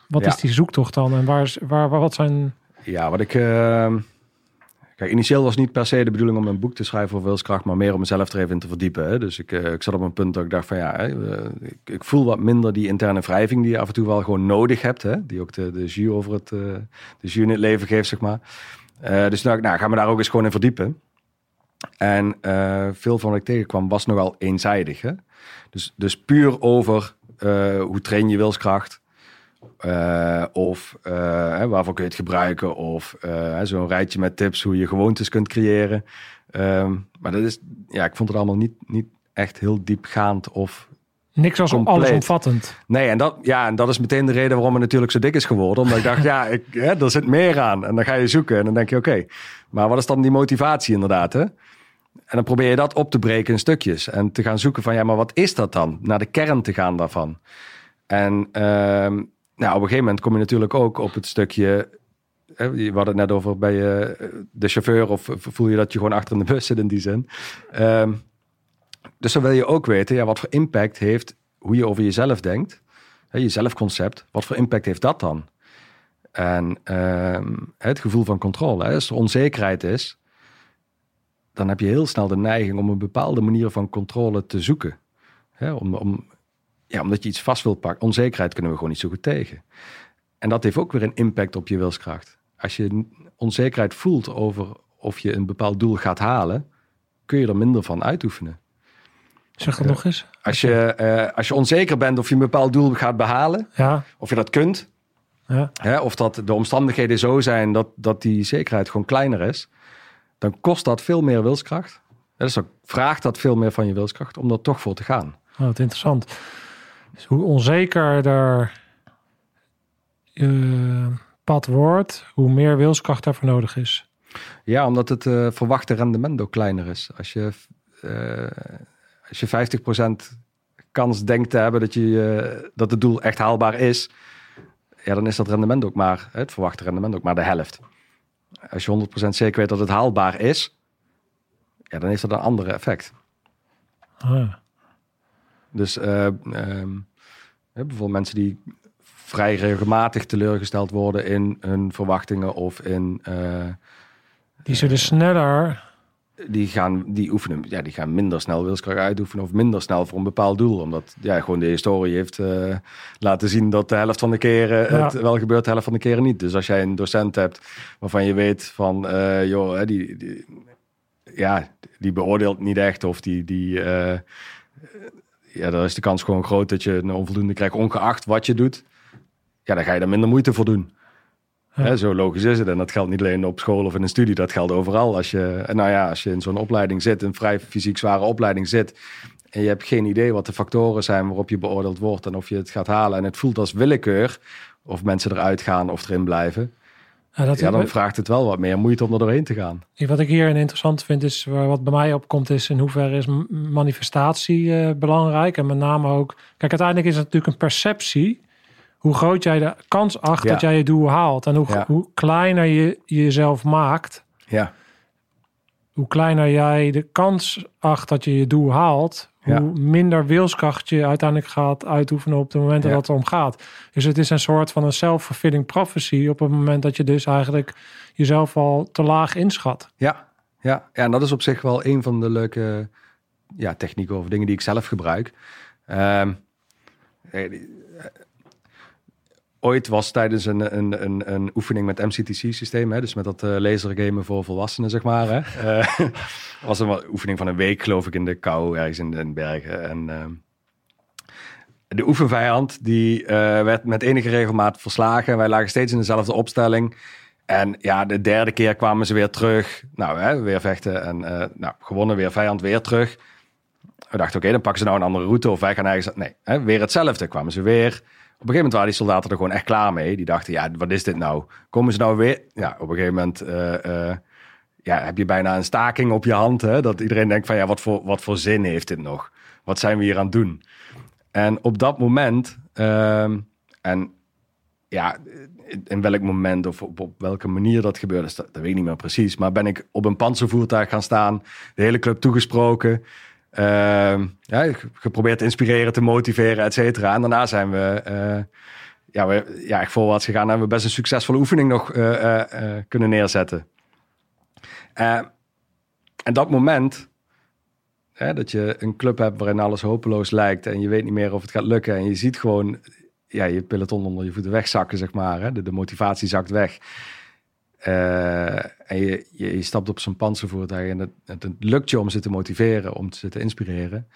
wat is die zoektocht dan en waar, is, waar, waar wat zijn Ja, wat ik. Initieel was niet per se de bedoeling om een boek te schrijven over wilskracht, maar meer om mezelf er even in te verdiepen. Hè. Dus ik, eh, ik zat op een punt dat ik dacht van ja, eh, ik, ik voel wat minder die interne wrijving die je af en toe wel gewoon nodig hebt. Hè. Die ook de, de jus over het, eh, de jus in het leven geeft, zeg maar. Eh, dus nou, nou, gaan we daar ook eens gewoon in verdiepen. En veel van wat ik tegenkwam was nogal eenzijdig. Hè? Dus, dus puur over hoe train je wilskracht. Eh, of eh, waarvoor kun je het gebruiken. Of eh, zo'n rijtje met tips hoe je gewoontes kunt creëren. Ehm, maar dat is, ja, ik vond het allemaal niet, niet echt heel diepgaand of niks als Compleet. allesomvattend. Nee, en dat, ja, en dat is meteen de reden waarom het natuurlijk zo dik is geworden. Omdat ik dacht, ja, ik, hè, er zit meer aan. En dan ga je zoeken en dan denk je, oké, maar wat is dan die motivatie inderdaad? Hè? En dan probeer je dat op te breken in stukjes. En te gaan zoeken van, ja, maar wat is dat dan? Naar de kern te gaan daarvan. En ehm, nou, op een gegeven moment kom je natuurlijk ook op het stukje... We hadden het net over bij eh, de chauffeur... of voel je dat je gewoon achter in de bus zit in die zin. Ehm, dus dan wil je ook weten, ja, wat voor impact heeft hoe je over jezelf denkt, je zelfconcept, wat voor impact heeft dat dan? En ehm, het gevoel van controle, als er onzekerheid is, dan heb je heel snel de neiging om een bepaalde manier van controle te zoeken. Om, om, ja, omdat je iets vast wilt pakken. Onzekerheid kunnen we gewoon niet zo goed tegen. En dat heeft ook weer een impact op je wilskracht. Als je onzekerheid voelt over of je een bepaald doel gaat halen, kun je er minder van uitoefenen. Zeg dat nog eens. Als je, eh, als je onzeker bent of je een bepaald doel gaat behalen, Ja, of je dat kunt, ja. hè, of dat de omstandigheden zo zijn dat, dat die zekerheid gewoon kleiner is, dan kost dat veel meer wilskracht. Dus dan vraagt dat veel meer van je wilskracht om er toch voor te gaan. Oh, wat interessant. Dus hoe onzekerder je pad wordt, hoe meer wilskracht daarvoor nodig is. Ja, omdat het eh, verwachte rendement ook kleiner is. Als je, eh, als je 50% kans denkt te hebben dat, je, eh, dat het doel echt haalbaar is, ja, dan is dat rendement ook maar, het verwachte rendement ook maar de helft. Als je 100% zeker weet dat het haalbaar is, ja, dan heeft dat een andere effect. Ah, Dus eh, ehm, bijvoorbeeld mensen die vrij regelmatig teleurgesteld worden in hun verwachtingen of in eh, die zullen sneller. die gaan, die oefenen, ja, die gaan minder snel wilskracht uitoefenen of minder snel voor een bepaald doel. Omdat ja, gewoon de historie heeft eh, laten zien dat de helft van de keren Ja. het wel gebeurt, de helft van de keren niet. Dus als jij een docent hebt waarvan je weet van, eh, joh, die, die, ja, die beoordeelt niet echt of die, die eh, ja, dan is de kans gewoon groot dat je een onvoldoende krijgt, ongeacht wat je doet. Ja, dan ga je er minder moeite voor doen. Ja. Hè, zo logisch is het. En dat geldt niet alleen op school of in een studie, dat geldt overal. Als je, en nou ja, als je in zo'n opleiding zit, een vrij fysiek zware opleiding zit, en je hebt geen idee wat de factoren zijn waarop je beoordeeld wordt en of je het gaat halen. En het voelt als willekeur of mensen eruit gaan of erin blijven. Ja, dat, Ja, dan vraagt het wel wat meer moeite om er doorheen te gaan. Wat ik hier interessant vind is, wat bij mij opkomt, is in hoeverre is manifestatie eh, belangrijk. En met name ook, kijk, uiteindelijk is het natuurlijk een perceptie. Hoe groot jij de kans acht Ja. dat jij je doel haalt. En hoe, Ja. hoe kleiner je jezelf maakt, Ja, hoe kleiner jij de kans acht dat je je doel haalt, Ja. hoe minder wilskracht je uiteindelijk gaat uitoefenen op de momenten Ja. dat het om gaat. Dus het is een soort van een self-fulfilling prophecy op het moment dat je dus eigenlijk jezelf al te laag inschat. ja, ja. ja, en dat is op zich wel een van de leuke ja, technieken of dingen die ik zelf gebruik. Eh, ooit was tijdens een, een, een, een oefening met MCTC-systeem, dus met dat eh lasergamen voor volwassenen, zeg maar. Hè, eh, was een oefening van een week, geloof ik, in de kou, ergens in de bergen. En ehm, de oefenvijand, die eh, werd met enige regelmaat verslagen. Wij lagen steeds in dezelfde opstelling. En ja, de derde keer kwamen ze weer terug. Nou, hè, weer vechten en eh, nou, gewonnen, weer vijand, weer terug. We dachten, oké, dan pakken ze nou een andere route of wij gaan ergens... Nee, hè, weer hetzelfde. Kwamen ze weer. Op een gegeven moment waren die soldaten er gewoon echt klaar mee. Die dachten, ja, wat is dit nou? Komen ze nou weer? Ja, op een gegeven moment eh, eh, ja, heb je bijna een staking op je hand. Hè? Dat iedereen denkt van, ja, wat voor, wat voor zin heeft dit nog? Wat zijn we hier aan het doen? En op dat moment, ehm, en ja, in welk moment of op, welke manier dat gebeurde, dat, dat weet ik niet meer precies. Maar ben ik op een panzervoertuig gaan staan, de hele club toegesproken. Ehm, ja, geprobeerd te inspireren, te motiveren, et cetera. En daarna zijn we, eh, ja, we ja, echt voorwaarts gegaan en hebben we best een succesvolle oefening nog eh, eh, kunnen neerzetten. Eh, en dat moment, hè, dat je een club hebt waarin alles hopeloos lijkt en je weet niet meer of het gaat lukken en je ziet gewoon ja, je peloton onder je voeten wegzakken, zeg maar. Hè? De motivatie zakt weg. Eh, en je, je, je stapt op zo'n panzervoertuig en het, het, het lukt je om ze te motiveren, om ze te inspireren.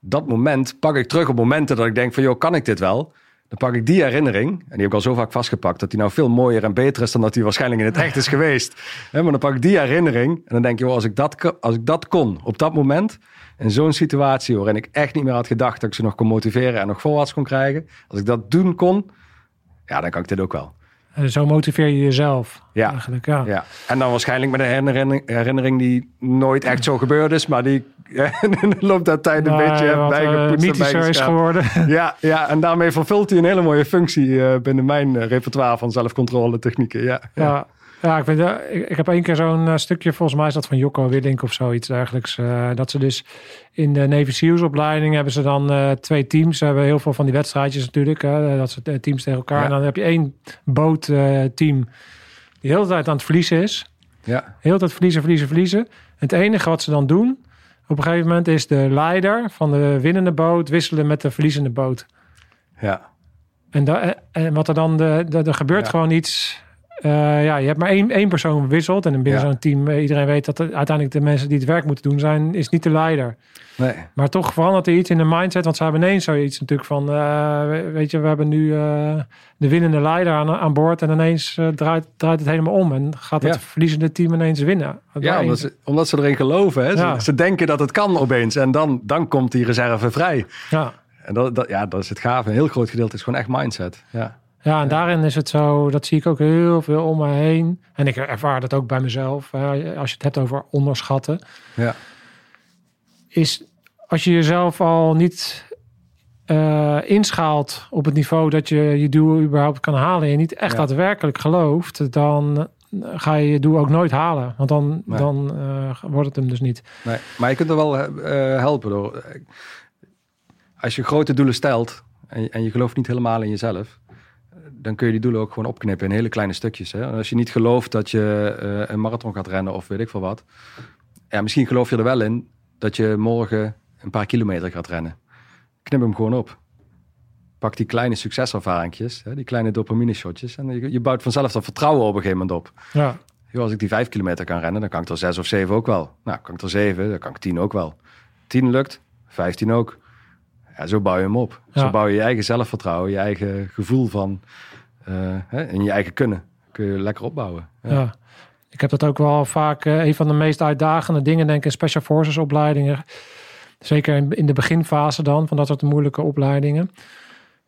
Dat moment pak ik terug op momenten dat ik denk van, joh, kan ik dit wel? Dan pak ik die herinnering, en die heb ik al zo vaak vastgepakt, dat die nou veel mooier en beter is dan dat die waarschijnlijk in het echt is geweest. Maar dan pak ik die herinnering en dan denk je, joh, als ik dat, als ik dat kon op dat moment, in zo'n situatie waarin ik echt niet meer had gedacht dat ik ze nog kon motiveren en nog voorwaarts kon krijgen, als ik dat doen kon, ja, dan kan ik dit ook wel. Zo motiveer je jezelf. Ja. Eigenlijk, ja. Ja. En dan waarschijnlijk met een herinnering, herinnering die nooit echt zo gebeurd is, maar die in de loop der tijd een beetje eh, bijgepoetst en mythischer is geworden. Ja, ja, en daarmee vervult hij een hele mooie functie eh, binnen mijn eh, repertoire van zelfcontrole technieken. Ja, ja. Ja, ja ik, vind, ik, ik heb één keer zo'n eh, stukje, volgens mij is dat van Jocko Willink of zoiets dergelijks. eh, dat ze dus in de Navy SEALs opleiding hebben ze dan eh, twee teams. Ze hebben heel veel van die wedstrijdjes natuurlijk. Hè, dat ze teams tegen elkaar. Ja. En dan heb je één bootteam die de hele tijd aan het verliezen is. ja. De hele tijd verliezen, verliezen, verliezen. Het enige wat ze dan doen op een gegeven moment is de leider van de winnende boot wisselen met de verliezende boot. ja. En, da, en- en wat er dan, de, de, er gebeurt Ja. gewoon iets. Eh, ja, je hebt maar één, één persoon wisselt. En binnen Ja. zo'n team, eh, iedereen weet dat uiteindelijk de mensen die het werk moeten doen zijn, is niet de leider. Nee. Maar toch verandert er iets in de mindset. Want ze hebben ineens zoiets natuurlijk van, eh, we- weet je, we hebben nu de winnende leider aan, aan boord. En ineens draait, draait het helemaal om. En gaat het Ja. verliezende team ineens winnen. Ja, omdat ze, omdat ze erin geloven. Hè? Ze, Ja. ze denken dat het kan opeens. En dan, dan komt die reserve vrij. Ja. En dat, dat, ja, dat is het gave. Een heel groot gedeelte is gewoon echt mindset. Ja. Ja, en daarin is het zo, dat zie ik ook heel veel om me heen. En ik ervaar dat ook bij mezelf. eh, als je het hebt over onderschatten. Ja. is als je jezelf al niet eh, inschaalt op het niveau dat je je doel überhaupt kan halen en je niet echt Ja. daadwerkelijk gelooft, dan ga je je doel ook nooit halen. Want dan, Nee. dan eh, wordt het hem dus niet. Nee, maar je kunt er wel eh, helpen door. eh, Als je grote doelen stelt en, je- en je gelooft niet helemaal in jezelf, eh, dan kun je die doelen ook gewoon opknippen in hele kleine stukjes. Hè? En als je niet gelooft dat je eh, een marathon gaat rennen of weet ik veel wat, ja, misschien geloof je er wel in dat je morgen een paar kilometer gaat rennen. Knip hem gewoon op. Pak die kleine succeservaringjes, hè, die kleine dopamine shotjes en je, je bouwt vanzelf dat vertrouwen op een gegeven moment op. Ja, als ik die vijf kilometer kan rennen, dan kan ik er zes of zeven ook wel. Nou, kan ik er zeven, dan kan ik tien ook wel. Tien lukt, vijftien ook. Ja, zo bouw je hem op. Ja. Zo bouw je je eigen zelfvertrouwen, je eigen gevoel van... eh, hè, en je eigen kunnen. kun je lekker opbouwen. Ja. Ja. Ik heb dat ook wel vaak eh, een van de meest uitdagende dingen, denk ik, in Special Forces opleidingen. Zeker in, in de beginfase dan, van dat soort moeilijke opleidingen.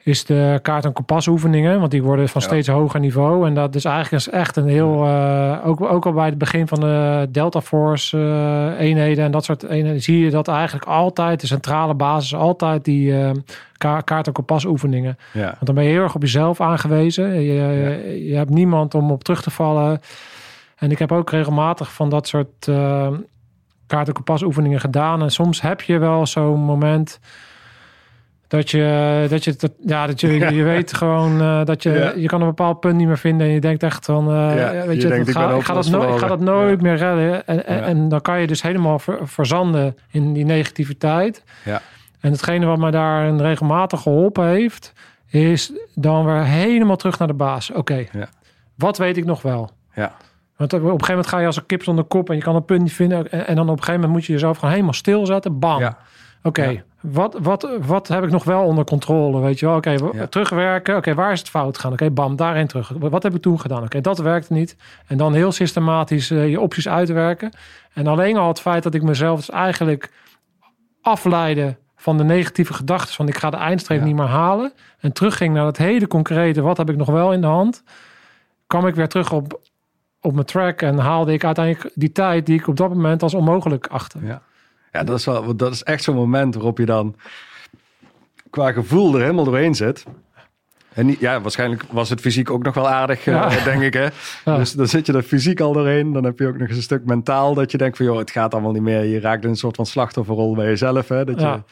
Is de kaart- en kompasoefeningen, want die worden van Ja. steeds hoger niveau. En dat is eigenlijk echt een heel, eh, ook, ook al bij het begin van de Delta Force eh, eenheden en dat soort eenheden, zie je dat eigenlijk altijd, de centrale basis, altijd die eh, ka- kaart- en kompasoefeningen. Ja. Want dan ben je heel erg op jezelf aangewezen. Je, je hebt niemand om op terug te vallen. En ik heb ook regelmatig van dat soort kaart- en kompasoefeningen gedaan. En soms heb je wel zo'n moment dat je, dat je, dat, ja, dat je, je weet gewoon uh, dat je, Ja. je kan een bepaald punt niet meer vinden. En je denkt echt van, uh, Ja, weet je je, denkt, dat ik ga, ben ik, ga dat ik ga dat nooit meer redden. En, en, dan kan je dus helemaal ver- verzanden in die negativiteit. Ja. En hetgene wat mij daar regelmatig geholpen heeft, is dan weer helemaal terug naar de baas. Oké, Ja. wat weet ik nog wel? Ja. Want op een gegeven moment ga je als een kip zonder kop en je kan een punt niet vinden. En, en dan op een gegeven moment moet je jezelf gewoon helemaal stilzetten. Bam. Ja. Oké, Ja. wat, wat, wat heb ik nog wel onder controle? Weet je wel, oké, Ja. terugwerken. Oké, waar is het fout gegaan? Oké, bam, daarheen terug. Wat heb ik toen gedaan? Oké, dat werkte niet. En dan heel systematisch eh, je opties uitwerken. En alleen al het feit dat ik mezelf dus eigenlijk afleidde van de negatieve gedachten. Van ik ga de eindstreep Ja. niet meer halen. En terugging naar het hele concrete. Wat heb ik nog wel in de hand? kwam ik weer terug op, op mijn track. En haalde ik uiteindelijk die tijd die ik op dat moment als onmogelijk achtte. Ja. Ja, dat is, wel, dat is echt zo'n moment waarop je dan qua gevoel er helemaal doorheen zit. En niet, ja, waarschijnlijk was het fysiek ook nog wel aardig, eh, denk ik. Hè? Ja. Dus dan zit je er fysiek al doorheen. Dan heb je ook nog eens een stuk mentaal dat je denkt van... joh, het gaat allemaal niet meer. Je raakt in een soort van slachtofferrol bij jezelf. Hè? Dat je.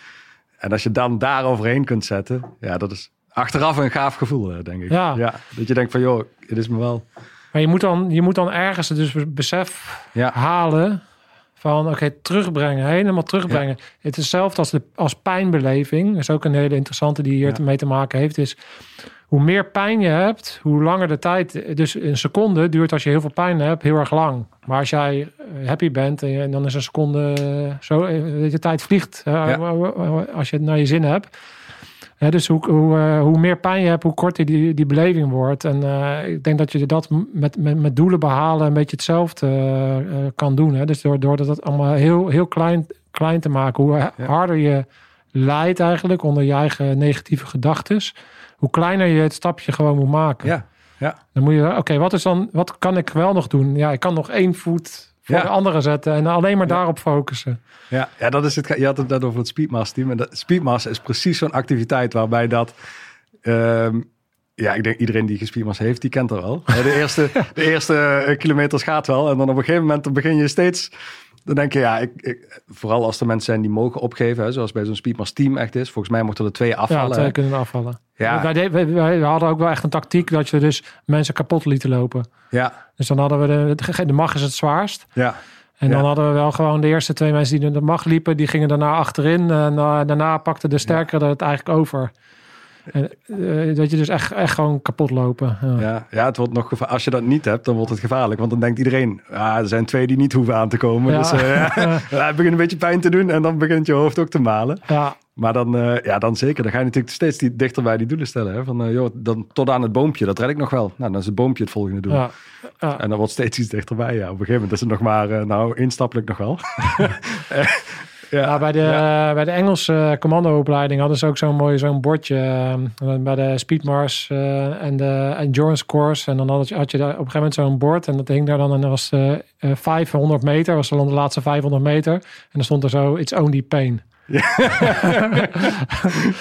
En als je dan daar overheen kunt zetten... ja, dat is achteraf een gaaf gevoel, hè, denk ik. Ja. dat je denkt van joh, het is me wel... Maar je moet dan, je moet dan ergens dus besef Ja, halen van oké, terugbrengen, helemaal terugbrengen. Het is hetzelfde als, de, als pijnbeleving. Dat is ook een hele interessante die hier Ja. te- mee te maken heeft. Is hoe meer pijn je hebt, hoe langer de tijd. Dus een seconde duurt als je heel veel pijn hebt, heel erg lang. Maar als jij eh, happy bent en, dan is een seconde eh, zo, eh, de tijd vliegt Ja. als je het naar je zin hebt. Dus hoe, hoe, eh, hoe meer pijn je hebt, hoe korter die, die beleving wordt. En eh, ik denk dat je dat met, met, met doelen behalen een beetje hetzelfde eh, kan doen. Hè? Dus door, door dat allemaal heel, heel klein, klein te maken. Hoe Ja. harder je lijdt eigenlijk onder je eigen negatieve gedachten. Hoe kleiner je het stapje gewoon moet maken. ja, ja. Dan moet je, oké, wat is dan, wat kan ik wel nog doen? Ja, ik kan nog één voet voor Ja. de andere zetten en alleen maar daarop focussen. Ja, ja dat is het. Je had het net over het Speedmaster team. En dat, Speedmaster is precies zo'n activiteit waarbij dat. ehm, ja, ik denk iedereen die gespeedmaster heeft, die kent er wel. De eerste, de eerste eh, kilometers gaat wel. En dan op een gegeven moment begin je steeds. Dan denk je, ja, ik, ik, vooral als er mensen zijn die mogen opgeven, hè, zoals bij zo'n Speedmaster team echt is. Volgens mij mochten er twee afvallen. ja, twee kunnen afvallen. Ja. Wij, de- wij, wij hadden ook wel echt een tactiek dat je dus mensen kapot lieten lopen. ja, Dus dan hadden we de, de, mag is het zwaarst. ja, En Ja. dan hadden we wel gewoon de eerste twee mensen die de mag liepen, die gingen daarna achterin. En eh, daarna pakte de sterkere het eigenlijk over. En, eh, dat je dus echt, echt gewoon kapot lopen. Ja. ja, ja, het wordt nog Als je dat niet hebt, dan wordt het gevaarlijk. Want dan denkt iedereen, ah, er zijn twee die niet hoeven aan te komen. Ja. Dus eh, ja, het begint een beetje pijn te doen en dan begint je hoofd ook te malen. Ja, Maar dan, eh, ja, dan zeker. Dan ga je natuurlijk steeds die, dichter bij die doelen stellen. Hè? Van, joh, dan tot aan het boompje, dat red ik nog wel. Nou, dan is het boompje het volgende doel. ja. En dan wordt steeds iets dichterbij. Ja. Op een gegeven moment is het nog maar, nou, instappelijk nog wel. Eh, ja, Ja, bij de, ja. bij de Engelse commandoopleiding hadden ze ook zo'n mooi zo'n bordje. eh, bij de Speedmars eh, en de Endurance Course. En dan had je, had je daar op een gegeven moment zo'n bord. En dat hing daar dan en dat was eh, eh, 500 meter. was dan de laatste 500 meter. En dan stond er zo, it's only pain. ja.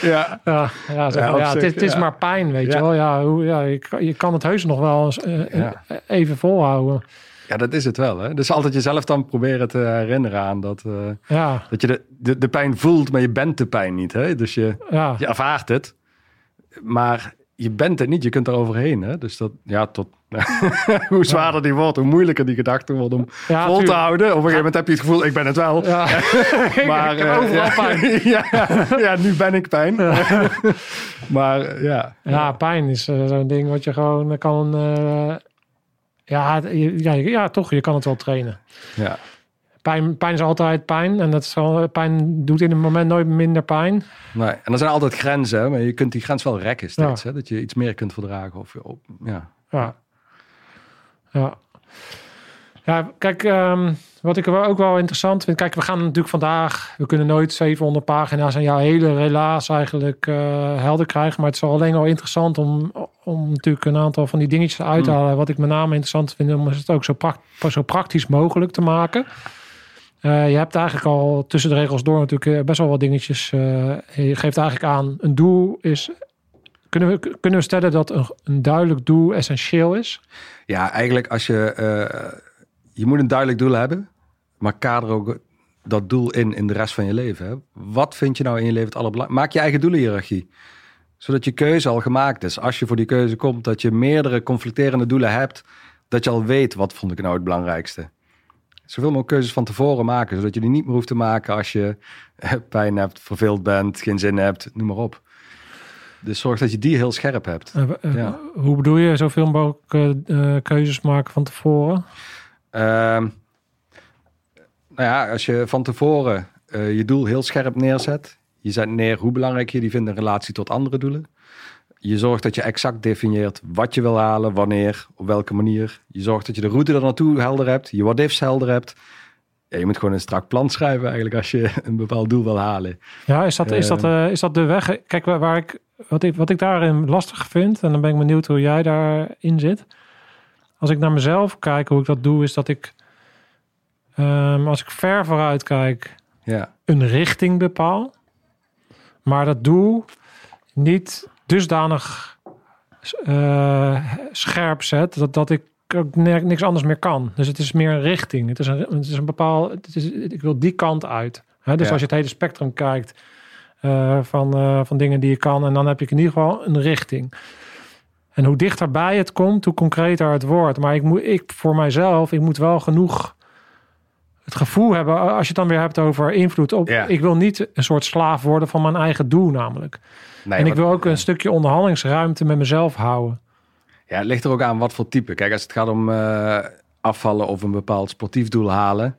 Ja, ja, zeg Ja, maar, op ja, het, is, het maar pijn, weet je wel. Ja, hoe, ja, je, kan- je kan het heus nog wel eens, eh, eh, even volhouden. Ja, dat is het wel. Hè? Dus altijd jezelf dan proberen te herinneren aan dat, eh, Ja, dat je de, de, de pijn voelt, maar je bent de pijn niet. Hè? Dus je, ja. je ervaart het, maar je bent het niet. Je kunt er overheen. Hè? Dus dat, ja, tot, hoe zwaarder die wordt, hoe moeilijker die gedachte wordt om Ja, vol te houden. Op een gegeven moment heb je het gevoel, ik ben het wel. Ja. Maar, ik eh, overal ja, pijn. ja, ja, nu ben ik pijn. maar eh, ja. Ja, pijn is zo'n ding wat je gewoon kan. Ja, ja, ja, toch, je kan het wel trainen. ja. Pijn, pijn is altijd pijn. En dat is wel, pijn doet in een moment nooit minder pijn. Nee. En er zijn altijd grenzen, hè, maar je kunt die grens wel rekken steeds. Hè? Dat je iets meer kunt verdragen. Of, op, ja. Ja. Ja. Ja, kijk, ehm, wat ik ook wel interessant vind. Kijk, we gaan natuurlijk vandaag, we kunnen nooit 700 pagina's en jouw hele relaas eigenlijk eh, helder krijgen. Maar het is alleen al interessant om, om natuurlijk een aantal van die dingetjes uit te Hmm. halen. Wat ik met name interessant vind, om het ook zo, zo praktisch mogelijk te maken. Eh, je hebt eigenlijk al tussen de regels door natuurlijk eh, best wel wat dingetjes. je geeft eigenlijk aan, een doel is... Kunnen we, kunnen we stellen dat een, een duidelijk doel essentieel is? Ja, eigenlijk als je... je moet een duidelijk doel hebben, maar kader ook dat doel in in de rest van je leven. Hè? Wat vind je nou in je leven het allerbelangrijkste? Maak je eigen doelenhiërarchie. Zodat je keuze al gemaakt is. Als je voor die keuze komt, dat je meerdere conflicterende doelen hebt, dat je al weet wat vond ik nou het belangrijkste. Zoveel mogelijk keuzes van tevoren maken, zodat je die niet meer hoeft te maken als je eh, pijn hebt, verveeld bent, geen zin hebt, noem maar op. Dus zorg dat je die heel scherp hebt. Eh, eh, Ja. Hoe bedoel je zoveel mogelijk keuzes maken van tevoren? Ehm, nou ja, als je van tevoren eh, je doel heel scherp neerzet. Je zet neer hoe belangrijk je die vindt in relatie tot andere doelen. Je zorgt dat je exact definieert wat je wil halen, wanneer, op welke manier. Je zorgt dat je de route er naartoe helder hebt, je what-ifs helder hebt. Ja, je moet gewoon een strak plan schrijven eigenlijk als je een bepaald doel wil halen. Ja, is dat, is dat, eh, is dat de weg? Kijk, waar, waar ik, wat, ik, wat ik daarin lastig vind, en dan ben ik benieuwd hoe jij daarin zit. Als ik naar mezelf kijk, hoe ik dat doe, is dat ik, ehm, als ik ver vooruit kijk, Ja, een richting bepaal. Maar dat doel niet dusdanig eh, scherp zet dat, dat ik ook niks anders meer kan. Dus het is meer een richting. Het is een, het is een bepaal. Het is, ik wil die kant uit. Hè? Dus Ja. als je het hele spectrum kijkt eh, van, eh, van dingen die je kan, en dan heb je in ieder geval een richting. En hoe dichterbij het komt, hoe concreter het wordt. Maar ik moet, ik voor mijzelf, ik moet wel genoeg het gevoel hebben, als je het dan weer hebt over invloed op. Ja. Ik wil niet een soort slaaf worden van mijn eigen doel, namelijk. nee, en ik wat- wil ook een stukje onderhandelingsruimte met mezelf houden. Ja, het ligt er ook aan wat voor type. Kijk, als het gaat om eh, afvallen of een bepaald sportief doel halen,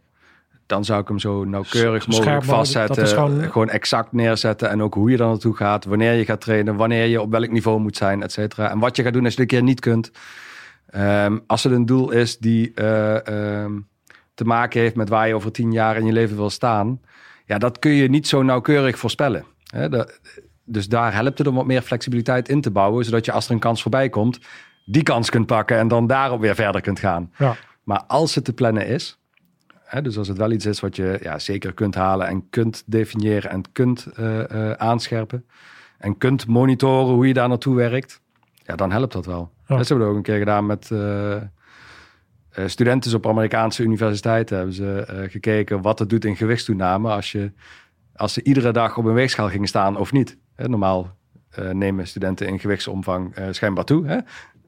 dan zou ik hem zo nauwkeurig mogelijk vastzetten. Gewoon- gewoon... exact neerzetten en ook hoe je daar naartoe gaat, wanneer je gaat trainen, wanneer je op welk niveau moet zijn, et cetera. En wat je gaat doen als je een keer niet kunt. Ehm, als het een doel is die eh, ehm, te maken heeft met waar je over tien jaar in je leven wil staan, ja, dat kun je niet zo nauwkeurig voorspellen. Dat- dus daar helpt het om wat meer flexibiliteit in te bouwen, zodat je als er een kans voorbij komt, die kans kunt pakken en dan daarop weer verder kunt gaan. Ja. Maar als het te plannen is, hè, dus als het wel iets is wat je ja, zeker kunt halen en kunt definiëren en kunt eh, eh, aanscherpen en kunt monitoren hoe je daar naartoe werkt, ja, dan helpt dat wel. Ja. Dat hebben we ook een keer gedaan met eh, studenten op Amerikaanse universiteiten. Hebben ze gekeken wat het doet in gewichtstoename als, je, als ze iedere dag op een weegschaal gingen staan of niet. Hè, normaal nemen studenten in gewichtsomvang schijnbaar toe. Hè?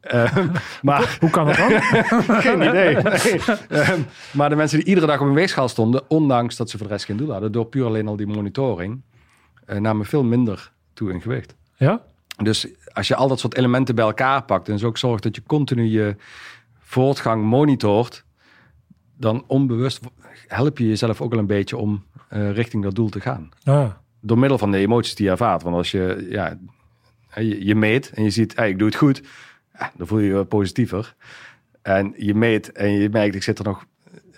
Eh, maar Hoe kan dat dan? geen idee. Nee. Ehm, maar de mensen die iedere dag op een weegschaal stonden, ondanks dat ze voor de rest geen doel hadden, door puur alleen al die monitoring, eh, namen veel minder toe in gewicht. ja? Dus als je al dat soort elementen bij elkaar pakt en dus ook zorgt dat je continu je voortgang monitort, dan onbewust help je jezelf ook al een beetje om eh, richting dat doel te gaan. Ja. Door middel van de emoties die je ervaart. Want als je, ja, je, je meet en je ziet, hey, ik doe het goed, dan voel je je positiever. En je meet en je merkt, ik zit er nog,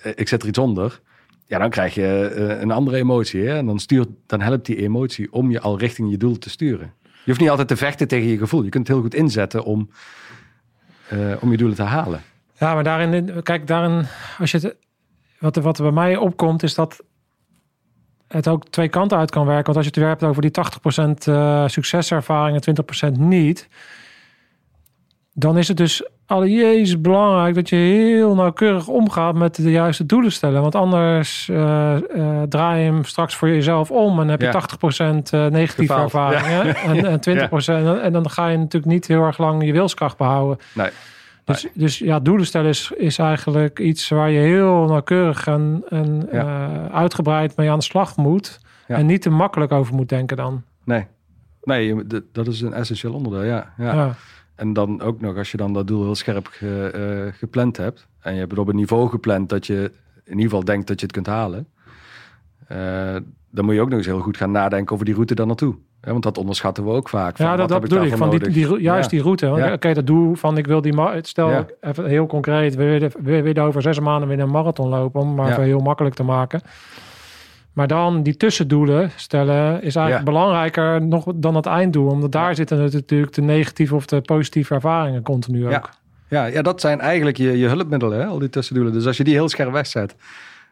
eh, ik zit er iets onder. Ja, dan krijg je eh, een andere emotie. Hè? En dan, stuurt, dan helpt die emotie om je al richting je doel te sturen. Je hoeft niet altijd te vechten tegen je gevoel. Je kunt het heel goed inzetten om, eh, om je doelen te halen. Ja, maar daarin, kijk, daarin, als je wat, wat bij mij opkomt, is dat het ook twee kanten uit kan werken. Want als je het weer hebt over die 80% eh succeservaring en 20% niet, dan is het dus allereerst belangrijk dat je heel nauwkeurig omgaat met de juiste doelen stellen. Want anders eh, eh, draai je hem straks voor jezelf om en heb je Ja. 80% eh, negatieve ervaringen en, en 20%. En dan ga je natuurlijk niet heel erg lang je wilskracht behouden. Nee. Dus, dus ja, doelen stellen is, is eigenlijk iets waar je heel nauwkeurig en, en Ja. uitgebreid mee aan de slag moet. Ja. En niet te makkelijk over moet denken dan. Nee. Nee, dat- dat is een essentieel onderdeel, ja. ja. Ja. En dan ook nog, als je dan dat doel heel scherp ge- eh, gepland hebt. En je hebt het op een niveau gepland dat je in ieder geval denkt dat je het kunt halen. eh, dan moet je ook nog eens heel goed gaan nadenken over die route dan naartoe. Want dat onderschatten we ook vaak. Van, Ja, dat, dat bedoel ik. Van die, die, juist Ja. die route. Want, Ja. Oké, dat doel van ik wil die... Stel, Ja. even heel concreet. We willen, we willen over zes maanden weer een marathon lopen. Om maar even heel makkelijk te maken. Maar dan die tussendoelen stellen is eigenlijk Ja. belangrijker nog dan het einddoel. Omdat daar zitten natuurlijk de negatieve of de positieve ervaringen continu ook. Ja. Ja, ja, dat zijn eigenlijk je, je hulpmiddelen, hè, al die tussendoelen. Dus als je die heel scherp wegzet,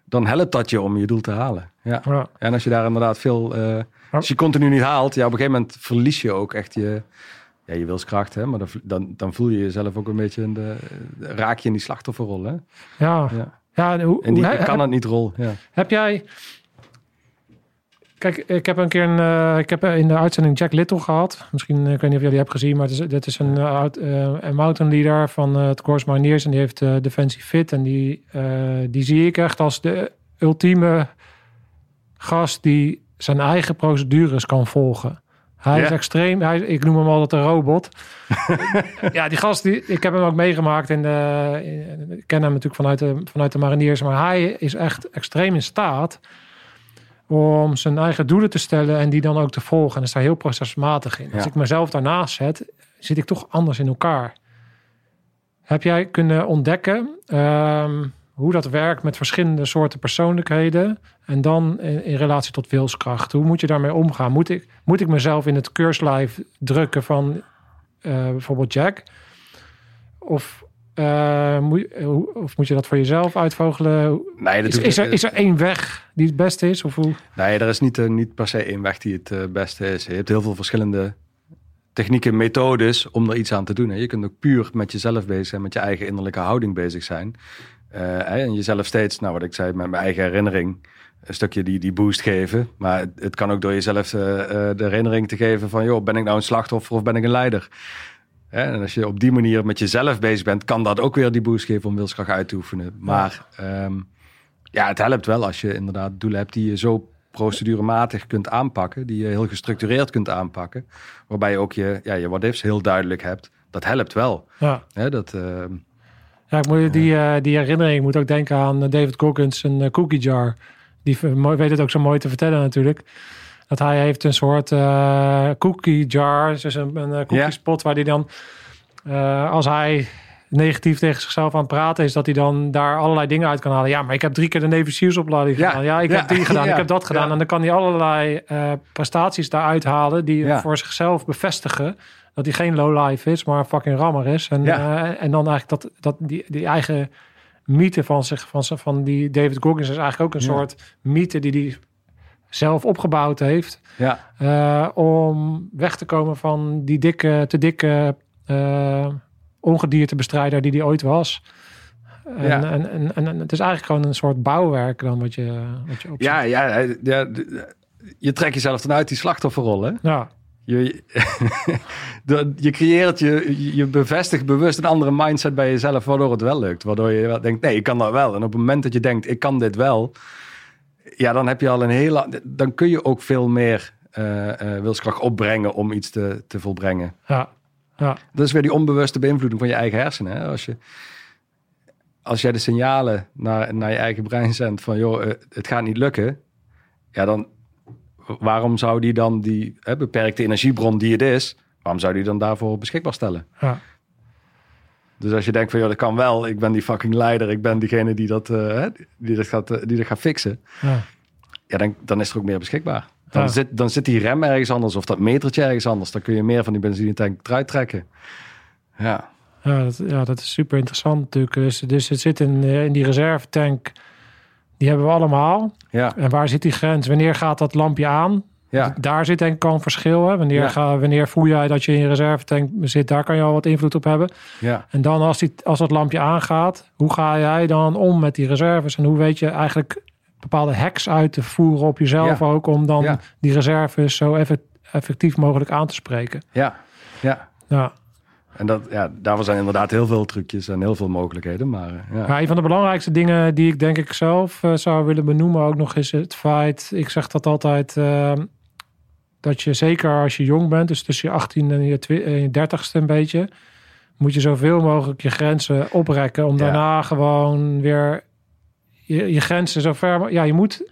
dan helpt dat je om je doel te halen. Ja. Ja. En als je daar inderdaad veel... eh, als je continu niet haalt, ja, op een gegeven moment verlies je ook echt je, ja, je wilskracht. Hè? Maar dan, dan, dan voel je jezelf ook een beetje in de... Raak je in die slachtofferrol, hè? Ja. Ja. Ja, en hoe, En die hoe- kan het niet rol. Ja. Heb jij. Kijk, ik heb een keer een, eh, ik heb in de uitzending Jack Little gehad. Misschien, eh, ik weet niet of jullie hebben gezien, maar het is, dit is een, eh, oud, een mountain leader van het Course Mariniers. En die heeft Defensie Fit. En die, die zie ik echt als de ultieme gast die zijn eigen procedures kan volgen. Hij is extreem. Hij, ik noem hem altijd een robot. ja, die gast, die, ik heb hem ook meegemaakt. In de, in- ik ken hem natuurlijk vanuit de, vanuit de mariniers. Maar hij is echt extreem in staat om zijn eigen doelen te stellen en die dan ook te volgen. En is daar heel procesmatig in. Als ik mezelf daarnaast zet, zit ik toch anders in elkaar. Heb jij kunnen ontdekken ehm, hoe dat werkt met verschillende soorten persoonlijkheden en dan in, in relatie tot wilskracht? Hoe moet je daarmee omgaan? Moet ik, moet ik mezelf in het keurslijf drukken van eh, bijvoorbeeld Jack? Of, eh, moet, hoe- of moet je dat voor jezelf uitvogelen? Nee, dat Is, is, er, is er één weg die het beste is? Of hoe? Nee, er is niet, eh, niet per se één weg die het eh, beste is. Je hebt heel veel verschillende technieken, methodes om er iets aan te doen. hè. Je kunt ook puur met jezelf bezig zijn, met je eigen innerlijke houding bezig zijn. Eh, hè, en jezelf steeds, nou wat ik zei, met mijn eigen herinnering, een stukje die, die boost geven. Maar het, het kan ook door jezelf eh, eh, de herinnering te geven van, joh, ben ik nou een slachtoffer of ben ik een leider? En als je op die manier met jezelf bezig bent, kan dat ook weer die boost geven om wilskracht uit te oefenen. Maar ehm, ja, het helpt wel als je inderdaad doelen hebt die je zo procedurematig kunt aanpakken, die je heel gestructureerd kunt aanpakken, waarbij je ook je, ja, je what-ifs heel duidelijk hebt. Dat helpt wel. Ja. Dat, ehm, Ja, ik moet, die, eh, die herinnering ik moet ook denken aan eh, David Goggins, een eh, cookie jar. Die weet het ook zo mooi te vertellen natuurlijk. Dat hij heeft een soort eh, cookie jar, dus een, een eh, cookie spot waar hij dan, eh, als hij negatief tegen zichzelf aan het praten is, dat hij dan daar allerlei dingen uit kan halen. Ja, maar ik heb drie keer de Navy Seals opleiding Ja. gedaan. Ja, ik Ja. heb die gedaan, Ja. ik heb dat gedaan. En dan kan hij allerlei prestaties daaruit halen die Ja. voor zichzelf bevestigen dat hij geen lowlife is, maar een fucking rammer is. En, Ja. eh, en dan eigenlijk dat, dat die, die eigen mythe van zich, van, van die David Goggins is eigenlijk ook een soort mythe die hij zelf opgebouwd heeft. ja, eh, om weg te komen van die dikke, te dikke eh ongediertebestrijder die hij ooit was. En, Ja. en, en, en, het is eigenlijk gewoon een soort bouwwerk dan wat je, wat je opzet. ja, ja, ja, je trekt jezelf dan uit die slachtofferrol. Hè? ja. Je, de- je creëert, je, je bevestigt bewust een andere mindset bij jezelf, waardoor het wel lukt. Waardoor je wel denkt, nee, ik kan dat wel. En op het moment dat je denkt, ik kan dit wel, ja, dan heb je al een hele, dan kun je ook veel meer eh, eh, wilskracht opbrengen om iets te, te volbrengen. ja. ja. Dat is weer die onbewuste beïnvloeding van je eigen hersenen. Hè? Als, je, als jij de signalen naar, naar je eigen brein zendt van, joh, eh, het gaat niet lukken, ja, dan waarom zou die dan die beperkte energiebron die het is, waarom zou die dan daarvoor beschikbaar stellen? ja. Dus als je denkt van, joh, dat kan wel, ik ben die fucking leider, ik ben diegene die dat, eh, die dat, gaat, eh, die dat gaat fixen, ja. ja, dan, dan is er ook meer beschikbaar. Dan, Ja. zit, dan zit die rem ergens anders of dat metertje ergens anders. Dan kun je meer van die benzinetank eruit trekken. Ja. Ja, dat, ja, dat is super interessant natuurlijk. Dus, dus het zit in, eh, in die reservetank. Die hebben we allemaal. Ja. En waar zit die grens? Wanneer gaat dat lampje aan? Ja. Daar zit denk ik al een verschil. Hè? Wanneer, Ja. ga, wanneer voel jij dat je in je reservetank zit? Daar kan je al wat invloed op hebben. Ja. En dan als, die, als dat lampje aangaat, hoe ga jij dan om met die reserves? En hoe weet je eigenlijk bepaalde hacks uit te voeren op jezelf Ja. ook... om dan die reserves zo effe- effectief mogelijk aan te spreken? Ja. Ja. Ja. En dat, ja, daarvoor zijn inderdaad heel veel trucjes en heel veel mogelijkheden. Maar eh, ja. Ja, een van de belangrijkste dingen die ik denk ik zelf eh, zou willen benoemen ook nog is het feit, ik zeg dat altijd, eh, dat je zeker als je jong bent, dus tussen je 18 en je, en je 30ste een beetje, moet je zoveel mogelijk je grenzen oprekken om Ja. daarna gewoon weer je, je grenzen zo ver, ja, je moet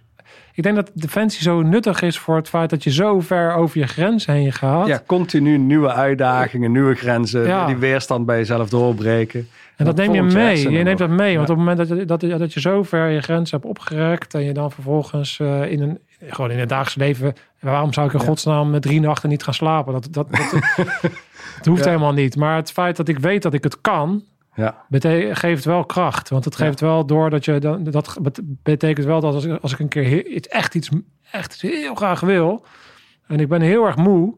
ik denk dat defensie zo nuttig is voor het feit dat je zo ver over je grens heen gaat. Ja, continu nieuwe uitdagingen, nieuwe grenzen, Ja. die weerstand bij jezelf doorbreken. En dat neem je mee. Je neemt dat mee. Want op het moment dat je, dat, dat je zo ver je grens hebt opgerekt en je dan vervolgens eh, in een gewoon in het dagelijks leven, waarom zou ik in godsnaam met drie nachten niet gaan slapen? Dat, dat, dat, het hoeft helemaal niet. Maar het feit dat ik weet dat ik het kan, Ja, bete- geeft wel kracht. Want het Ja. geeft wel door dat je dan dat bet- betekent wel dat als ik, als ik een keer he- iets, echt iets echt heel graag wil en ik ben heel erg moe,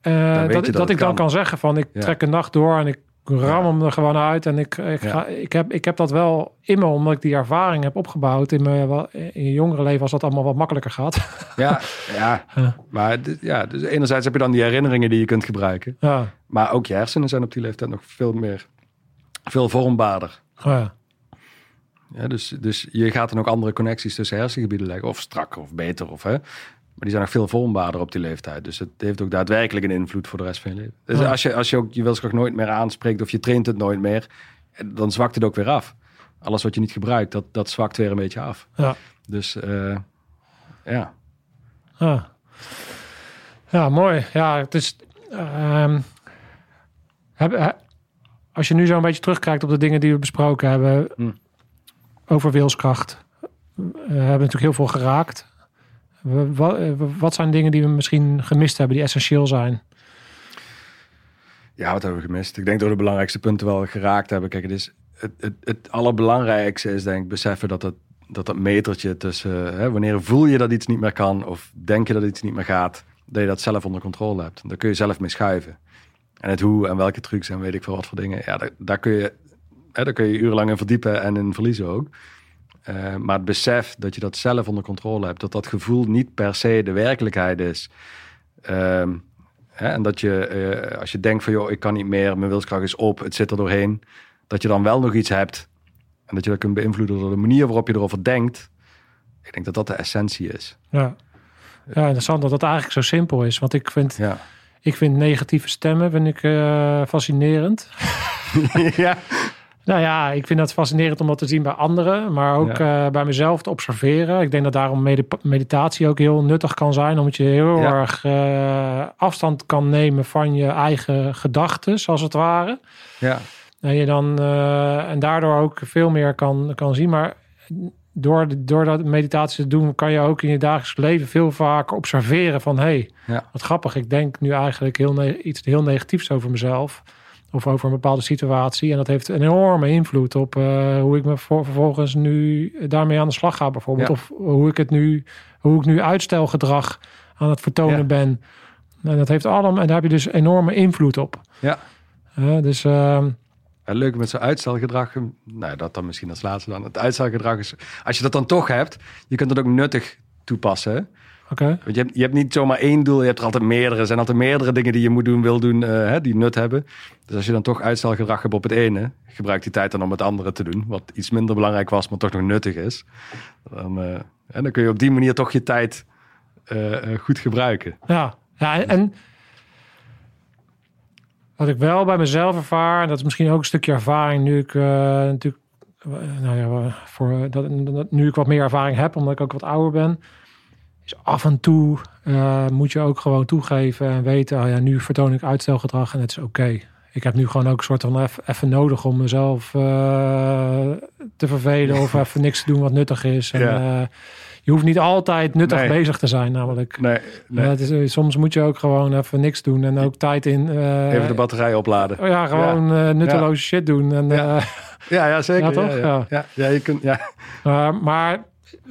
eh, dat, dat ik dan kan. kan zeggen van ik Ja. trek een nacht door en ik ram hem er gewoon uit en ik, ik, ga, ik, heb, ik heb dat wel in me omdat ik die ervaring heb opgebouwd in mijn in je jongere leven als dat allemaal wat makkelijker gaat. ja, ja. Maar ja, dus enerzijds heb je dan die herinneringen die je kunt gebruiken. ja. Maar ook je hersenen zijn op die leeftijd nog veel meer, veel vormbaarder. Ja. Ja, dus, dus je gaat dan ook andere connecties tussen hersengebieden leggen. Of strakker of beter. Of, hè. Maar die zijn nog veel vormbaarder op die leeftijd. Dus het heeft ook daadwerkelijk een invloed voor de rest van je leven. Dus Ja. als, je, als je ook je wilskracht nooit meer aanspreekt of je traint het nooit meer, dan zwakt het ook weer af. Alles wat je niet gebruikt, dat, dat zwakt weer een beetje af. Ja. Dus eh, ja. Ja. ja, mooi. Ja, het is. ehm, heb, als je nu zo een beetje terugkijkt op de dingen die we besproken hebben Hm. over wilskracht, we hebben natuurlijk heel veel geraakt. We- Wat, zijn dingen die we misschien gemist hebben, die essentieel zijn? Ja, wat hebben we gemist? Ik denk dat we de belangrijkste punten wel geraakt hebben. Kijk, het, het, het, het allerbelangrijkste is denk ik beseffen dat dat dat metertje tussen... Hè, wanneer voel je dat iets niet meer kan of denk je dat iets niet meer gaat... dat je dat zelf onder controle hebt. Daar kun je zelf mee schuiven. En het hoe en welke trucs en weet ik veel wat voor dingen. Ja, daar, daar, kun, je, hè, daar kun je urenlang in verdiepen en in verliezen ook. Eh, maar het besef dat je dat zelf onder controle hebt... dat dat gevoel niet per se de werkelijkheid is... Ehm, Hè, en dat je, eh, als je denkt van, joh, ik kan niet meer, mijn wilskracht is op, het zit er doorheen. Dat je dan wel nog iets hebt. En dat je dat kunt beïnvloeden door de manier waarop je erover denkt. Ik denk dat dat de essentie is. Ja. ja, interessant dat dat eigenlijk zo simpel is. Want ik vind, Ja. ik vind negatieve stemmen vind ik, eh, fascinerend. ja. Nou ja, ik vind dat fascinerend om dat te zien bij anderen, maar ook eh, bij mezelf te observeren. Ik denk dat daarom medi- meditatie ook heel nuttig kan zijn, omdat je heel Ja. erg eh, afstand kan nemen van je eigen gedachten, als het ware. Ja. En je dan eh, en daardoor ook veel meer kan, kan zien. Maar door, door dat meditatie te doen, kan je ook in je dagelijks leven veel vaker observeren van hé, hey, Ja. wat grappig, ik denk nu eigenlijk heel iets heel negatiefs over mezelf. Of over een bepaalde situatie. En dat heeft een enorme invloed op eh, hoe ik me voor, vervolgens nu daarmee aan de slag ga, bijvoorbeeld. Ja. Of hoe ik het nu, hoe ik nu uitstelgedrag aan het vertonen Ja. ben. En dat heeft allemaal, en daar heb je dus enorme invloed op. Ja. Dus Het leuke met zo'n uitstelgedrag, nou dat dan misschien als laatste dan. Het uitstelgedrag is, als je dat dan toch hebt, je kunt het ook nuttig toepassen. Want je hebt, je hebt niet zomaar één doel, je hebt er altijd meerdere. Er zijn altijd meerdere dingen die je moet doen, wil doen, eh, hè, die nut hebben. Dus als je dan toch uitstelgedrag hebt op het ene, gebruik die tijd dan om het andere te doen. Wat iets minder belangrijk was, maar toch nog nuttig is. Dan, eh, en dan kun je op die manier toch je tijd eh, goed gebruiken. Ja, ja en, wat ik wel bij mezelf ervaar, en dat is misschien ook een stukje ervaring nu ik natuurlijk, nou ja, voor, dat, dat- nu ik wat meer ervaring heb, omdat ik ook wat ouder ben, is af en toe eh, moet je ook gewoon toegeven en weten, oh ja, nu vertoon ik uitstelgedrag en het is oké. Ik heb nu gewoon ook een soort van even nodig om mezelf eh, te vervelen of even niks te doen wat nuttig is. En, Ja. eh, je hoeft niet altijd nuttig Nee. bezig te zijn, namelijk. Nee, nee. Ja, het is, eh, soms moet je ook gewoon even niks doen en ook tijd in. Even de batterij opladen. oh ja, gewoon eh, nutteloze shit doen. En, Ja. Ja, ja zeker. Ja, toch? Ja, ja. Ja. Ja, ja, je kunt, ja. maar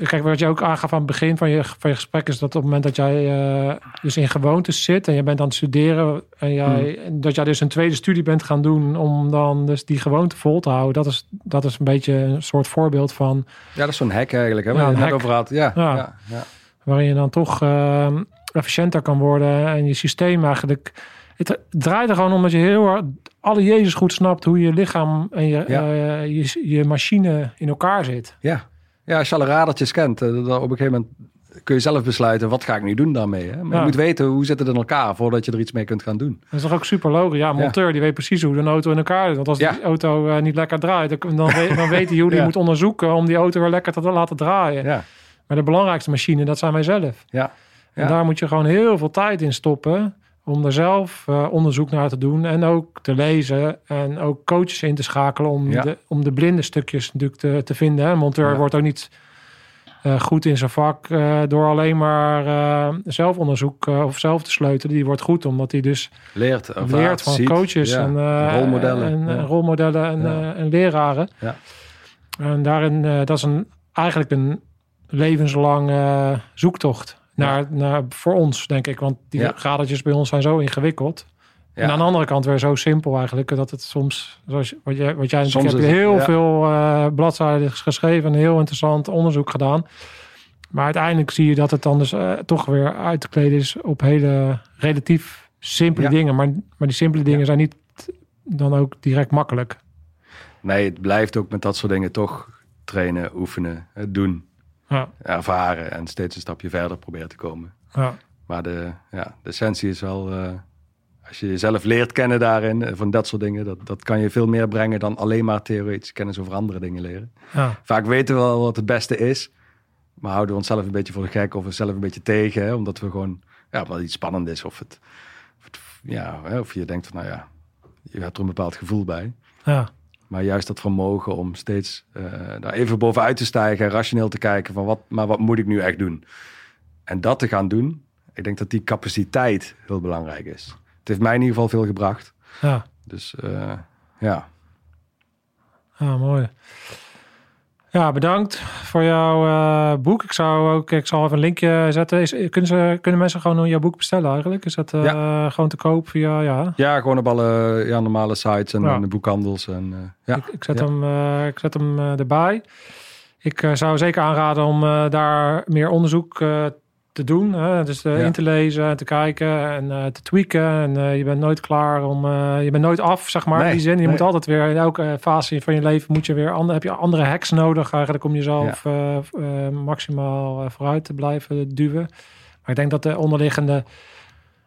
kijk, wat je ook aangaf aan het begin van je, van je gesprek is dat op het moment dat jij eh, dus in gewoontes zit en je bent aan het studeren en jij, Hmm. dat jij dus een tweede studie bent gaan doen om dan dus die gewoonte vol te houden, dat is, dat is een beetje een soort voorbeeld van ja, dat is zo'n hack eigenlijk, hè, Ja, je het over had. Ja, Ja. ja. Ja, waarin je dan toch eh, efficiënter kan worden en je systeem eigenlijk. Het draait er gewoon om dat je heel hard alle Jezus goed snapt hoe je lichaam en je, Ja. eh, je, je machine in elkaar zit. ja. Ja, als je alle radertjes kent, eh, dan op een gegeven moment kun je zelf besluiten, wat ga ik nu doen daarmee? Hè? Maar Ja. je moet weten, hoe zit het in elkaar voordat je er iets mee kunt gaan doen. Dat is toch ook super logisch. Ja, monteur die weet precies hoe een auto in elkaar zit. Want als Ja. die auto eh, niet lekker draait, dan, dan, weet, dan weet hij hoe moet onderzoeken om die auto weer lekker te laten draaien. Ja, Maar de belangrijkste machine, dat zijn wij zelf. Ja. En daar moet je gewoon heel veel tijd in stoppen om er zelf eh, onderzoek naar te doen en ook te lezen en ook coaches in te schakelen om, Ja. de, om de blinde stukjes natuurlijk te, te vinden. Een monteur Ja. wordt ook niet eh, goed in zijn vak eh, door alleen maar zelfonderzoek of zelf te sleutelen. Die wordt goed omdat hij dus Leert, van ziet. coaches Ja. en rolmodellen. en, rolmodellen en, en leraren. Ja. En daarin, dat is een, eigenlijk een levenslange zoektocht naar, naar, voor ons, denk ik. Want die Ja. gradertjes bij ons zijn zo ingewikkeld. Ja. En aan de andere kant weer zo simpel eigenlijk, dat het soms, zoals wat jij, wat jij Soms het- heel ja. veel eh, bladzijden geschreven en heel interessant onderzoek gedaan. Maar uiteindelijk zie je dat het dan dus eh, toch weer uit te kleden is op hele relatief simpele dingen. Maar, maar die simpele dingen zijn niet dan ook direct makkelijk. Nee, het blijft ook met dat soort dingen toch trainen, oefenen, doen, Ja, ervaren en steeds een stapje verder proberen te komen. ja, Maar de, ja, de essentie is wel, eh, als je jezelf leert kennen daarin, eh, van dat soort dingen, dat, dat kan je veel meer brengen dan alleen maar theoretische kennis over andere dingen leren. ja, Vaak weten we wel wat het beste is, maar houden we onszelf een beetje voor de gek of onszelf een beetje tegen, hè, omdat we gewoon, ja, wat iets spannend is of het, of, het, ja, of je denkt van, nou ja, je hebt er een bepaald gevoel bij. ja, Maar juist dat vermogen om steeds eh, daar even bovenuit te stijgen en rationeel te kijken van wat, maar wat moet ik nu echt doen? En dat te gaan doen, ik denk dat die capaciteit heel belangrijk is. Het heeft mij in ieder geval veel gebracht. ja. Dus eh, ja, Ja, mooi. Ja, bedankt voor jouw eh, boek. Ik zou ook, ik zal even een linkje zetten. Is, kunnen, ze, kunnen mensen gewoon jouw boek bestellen eigenlijk? Is dat eh, gewoon te koop via, ja? ja gewoon op alle ja, normale sites en, Ja. en de boekhandels. En, eh, ja. Ik, ik zet hem, ik zet hem erbij. Ik zou zeker aanraden om daar meer onderzoek eh, te doen. Hè? Dus eh, Ja. in te lezen en te kijken en eh, te tweaken. En eh, je bent nooit klaar om... je bent nooit af, zeg maar, in die zin. Je nee. moet altijd weer... In elke fase van je leven moet je weer... Ander, heb je andere hacks nodig eigenlijk om jezelf maximaal vooruit te blijven duwen. Maar ik denk dat de onderliggende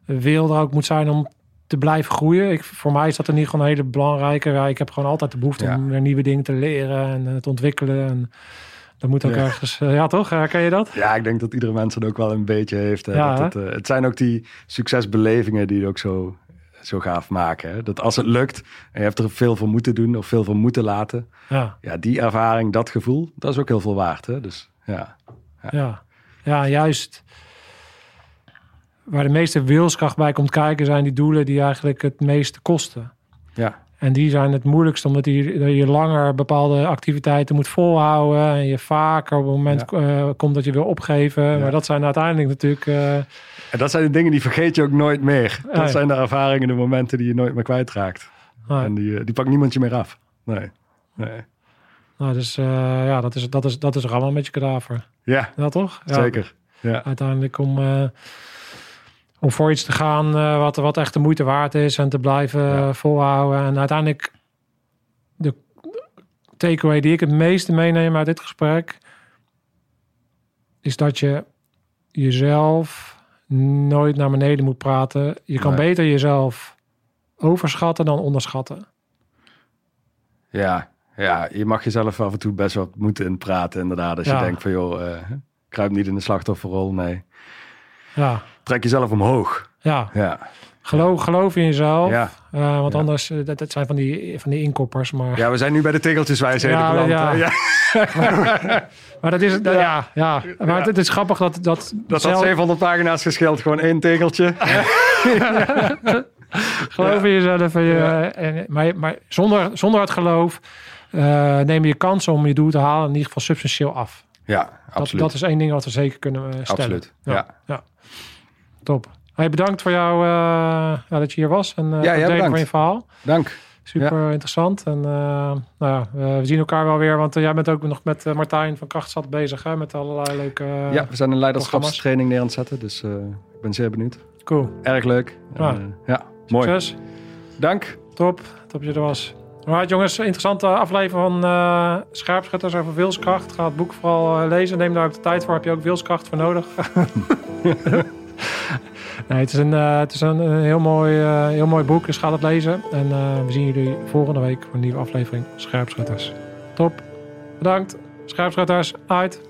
wil er ook moet zijn om te blijven groeien. Ik, voor mij is dat in ieder geval een hele belangrijke. Ja, ik heb gewoon altijd de behoefte om weer nieuwe dingen te leren en te ontwikkelen. En dat moet ook Ja. ergens... eh, ja, toch? Herken je dat? ja, ik denk dat iedere mens het ook wel een beetje heeft. Hè? Ja, dat het, eh, het zijn ook die succesbelevingen die het ook zo, zo gaaf maken. Hè? Dat als het lukt en je hebt er veel voor moeten doen of veel voor moeten laten... Ja, ja, die ervaring, dat gevoel, dat is ook heel veel waard. Hè? Dus ja, ja. Ja, juist... Waar de meeste wilskracht bij komt kijken... zijn die doelen die eigenlijk het meeste kosten. ja, En die zijn het moeilijkst, omdat je, dat je langer bepaalde activiteiten moet volhouden. En je vaker op het moment eh, komt dat je wil opgeven. Maar dat zijn uiteindelijk natuurlijk. eh, en dat zijn de dingen die vergeet je ook nooit meer. Dat Nee. zijn de ervaringen, de momenten die je nooit meer kwijtraakt. En die, eh, die pakt niemand je meer af. Nee, nee. nou, dus ja, dat is, dat is, dat is rammen met je kadaver. Ja, Ja, toch? Ja, zeker. Ja, Uiteindelijk om, om voor iets te gaan eh, wat, wat echt de moeite waard is. En te blijven Ja. volhouden. En uiteindelijk de takeaway die ik het meeste meeneem uit dit gesprek. Is dat je jezelf nooit naar beneden moet praten. Je kan Nee. beter jezelf overschatten dan onderschatten. ja, ja, je mag jezelf af en toe best wel moeten inpraten inderdaad. Als Ja. je denkt van joh, eh, kruip niet in de slachtofferrol. Nee, Ja, trek jezelf omhoog. ja. Ja, Geloof, geloof in jezelf. ja. Eh, want Ja. anders, eh, dat, dat zijn van die, van die inkoppers. Maar ja we zijn nu bij de tegeltjeswijsheden Ja, beland. ja. ja. Maar dat is, ja, ja, ja. Maar het, is grappig dat dat, Dat zelf- had 700 pagina's gescheeld, gewoon één tegeltje. geloof in jezelf. En je, en, maar maar zonder, zonder het geloof eh, neem je kansen om je doel te halen in ieder geval substantieel af. Ja, Dat, absoluut. dat is één ding wat we zeker kunnen eh, stellen. Absoluut, Ja. Ja. Top. Hey, bedankt voor jou eh, ja, dat je hier was en uh, jij het delen van je verhaal. Dank. Super interessant. En eh, nou ja, eh, we zien elkaar wel weer. Want eh, jij bent ook nog met eh, Martijn van Krachtzat bezig. Hè, met allerlei leuke... eh, ja, we zijn een leiderschapstraining neer aan het zetten, dus eh, ik ben zeer benieuwd. Cool. Erg leuk. Ja. eh, ja, mooi. Succes. Dank. Top, top dat je er was. Alright jongens, interessante aflevering van eh Scherpschutters over wilskracht. Ga het boek vooral eh, lezen. Neem daar ook de tijd voor. Heb je ook wilskracht voor nodig? nee, het is een, eh, het is een, een heel, mooi, eh, heel mooi boek, dus ga het lezen. En eh, we zien jullie volgende week voor een nieuwe aflevering Scherpschutters. Top, bedankt. Scherpschutters, uit.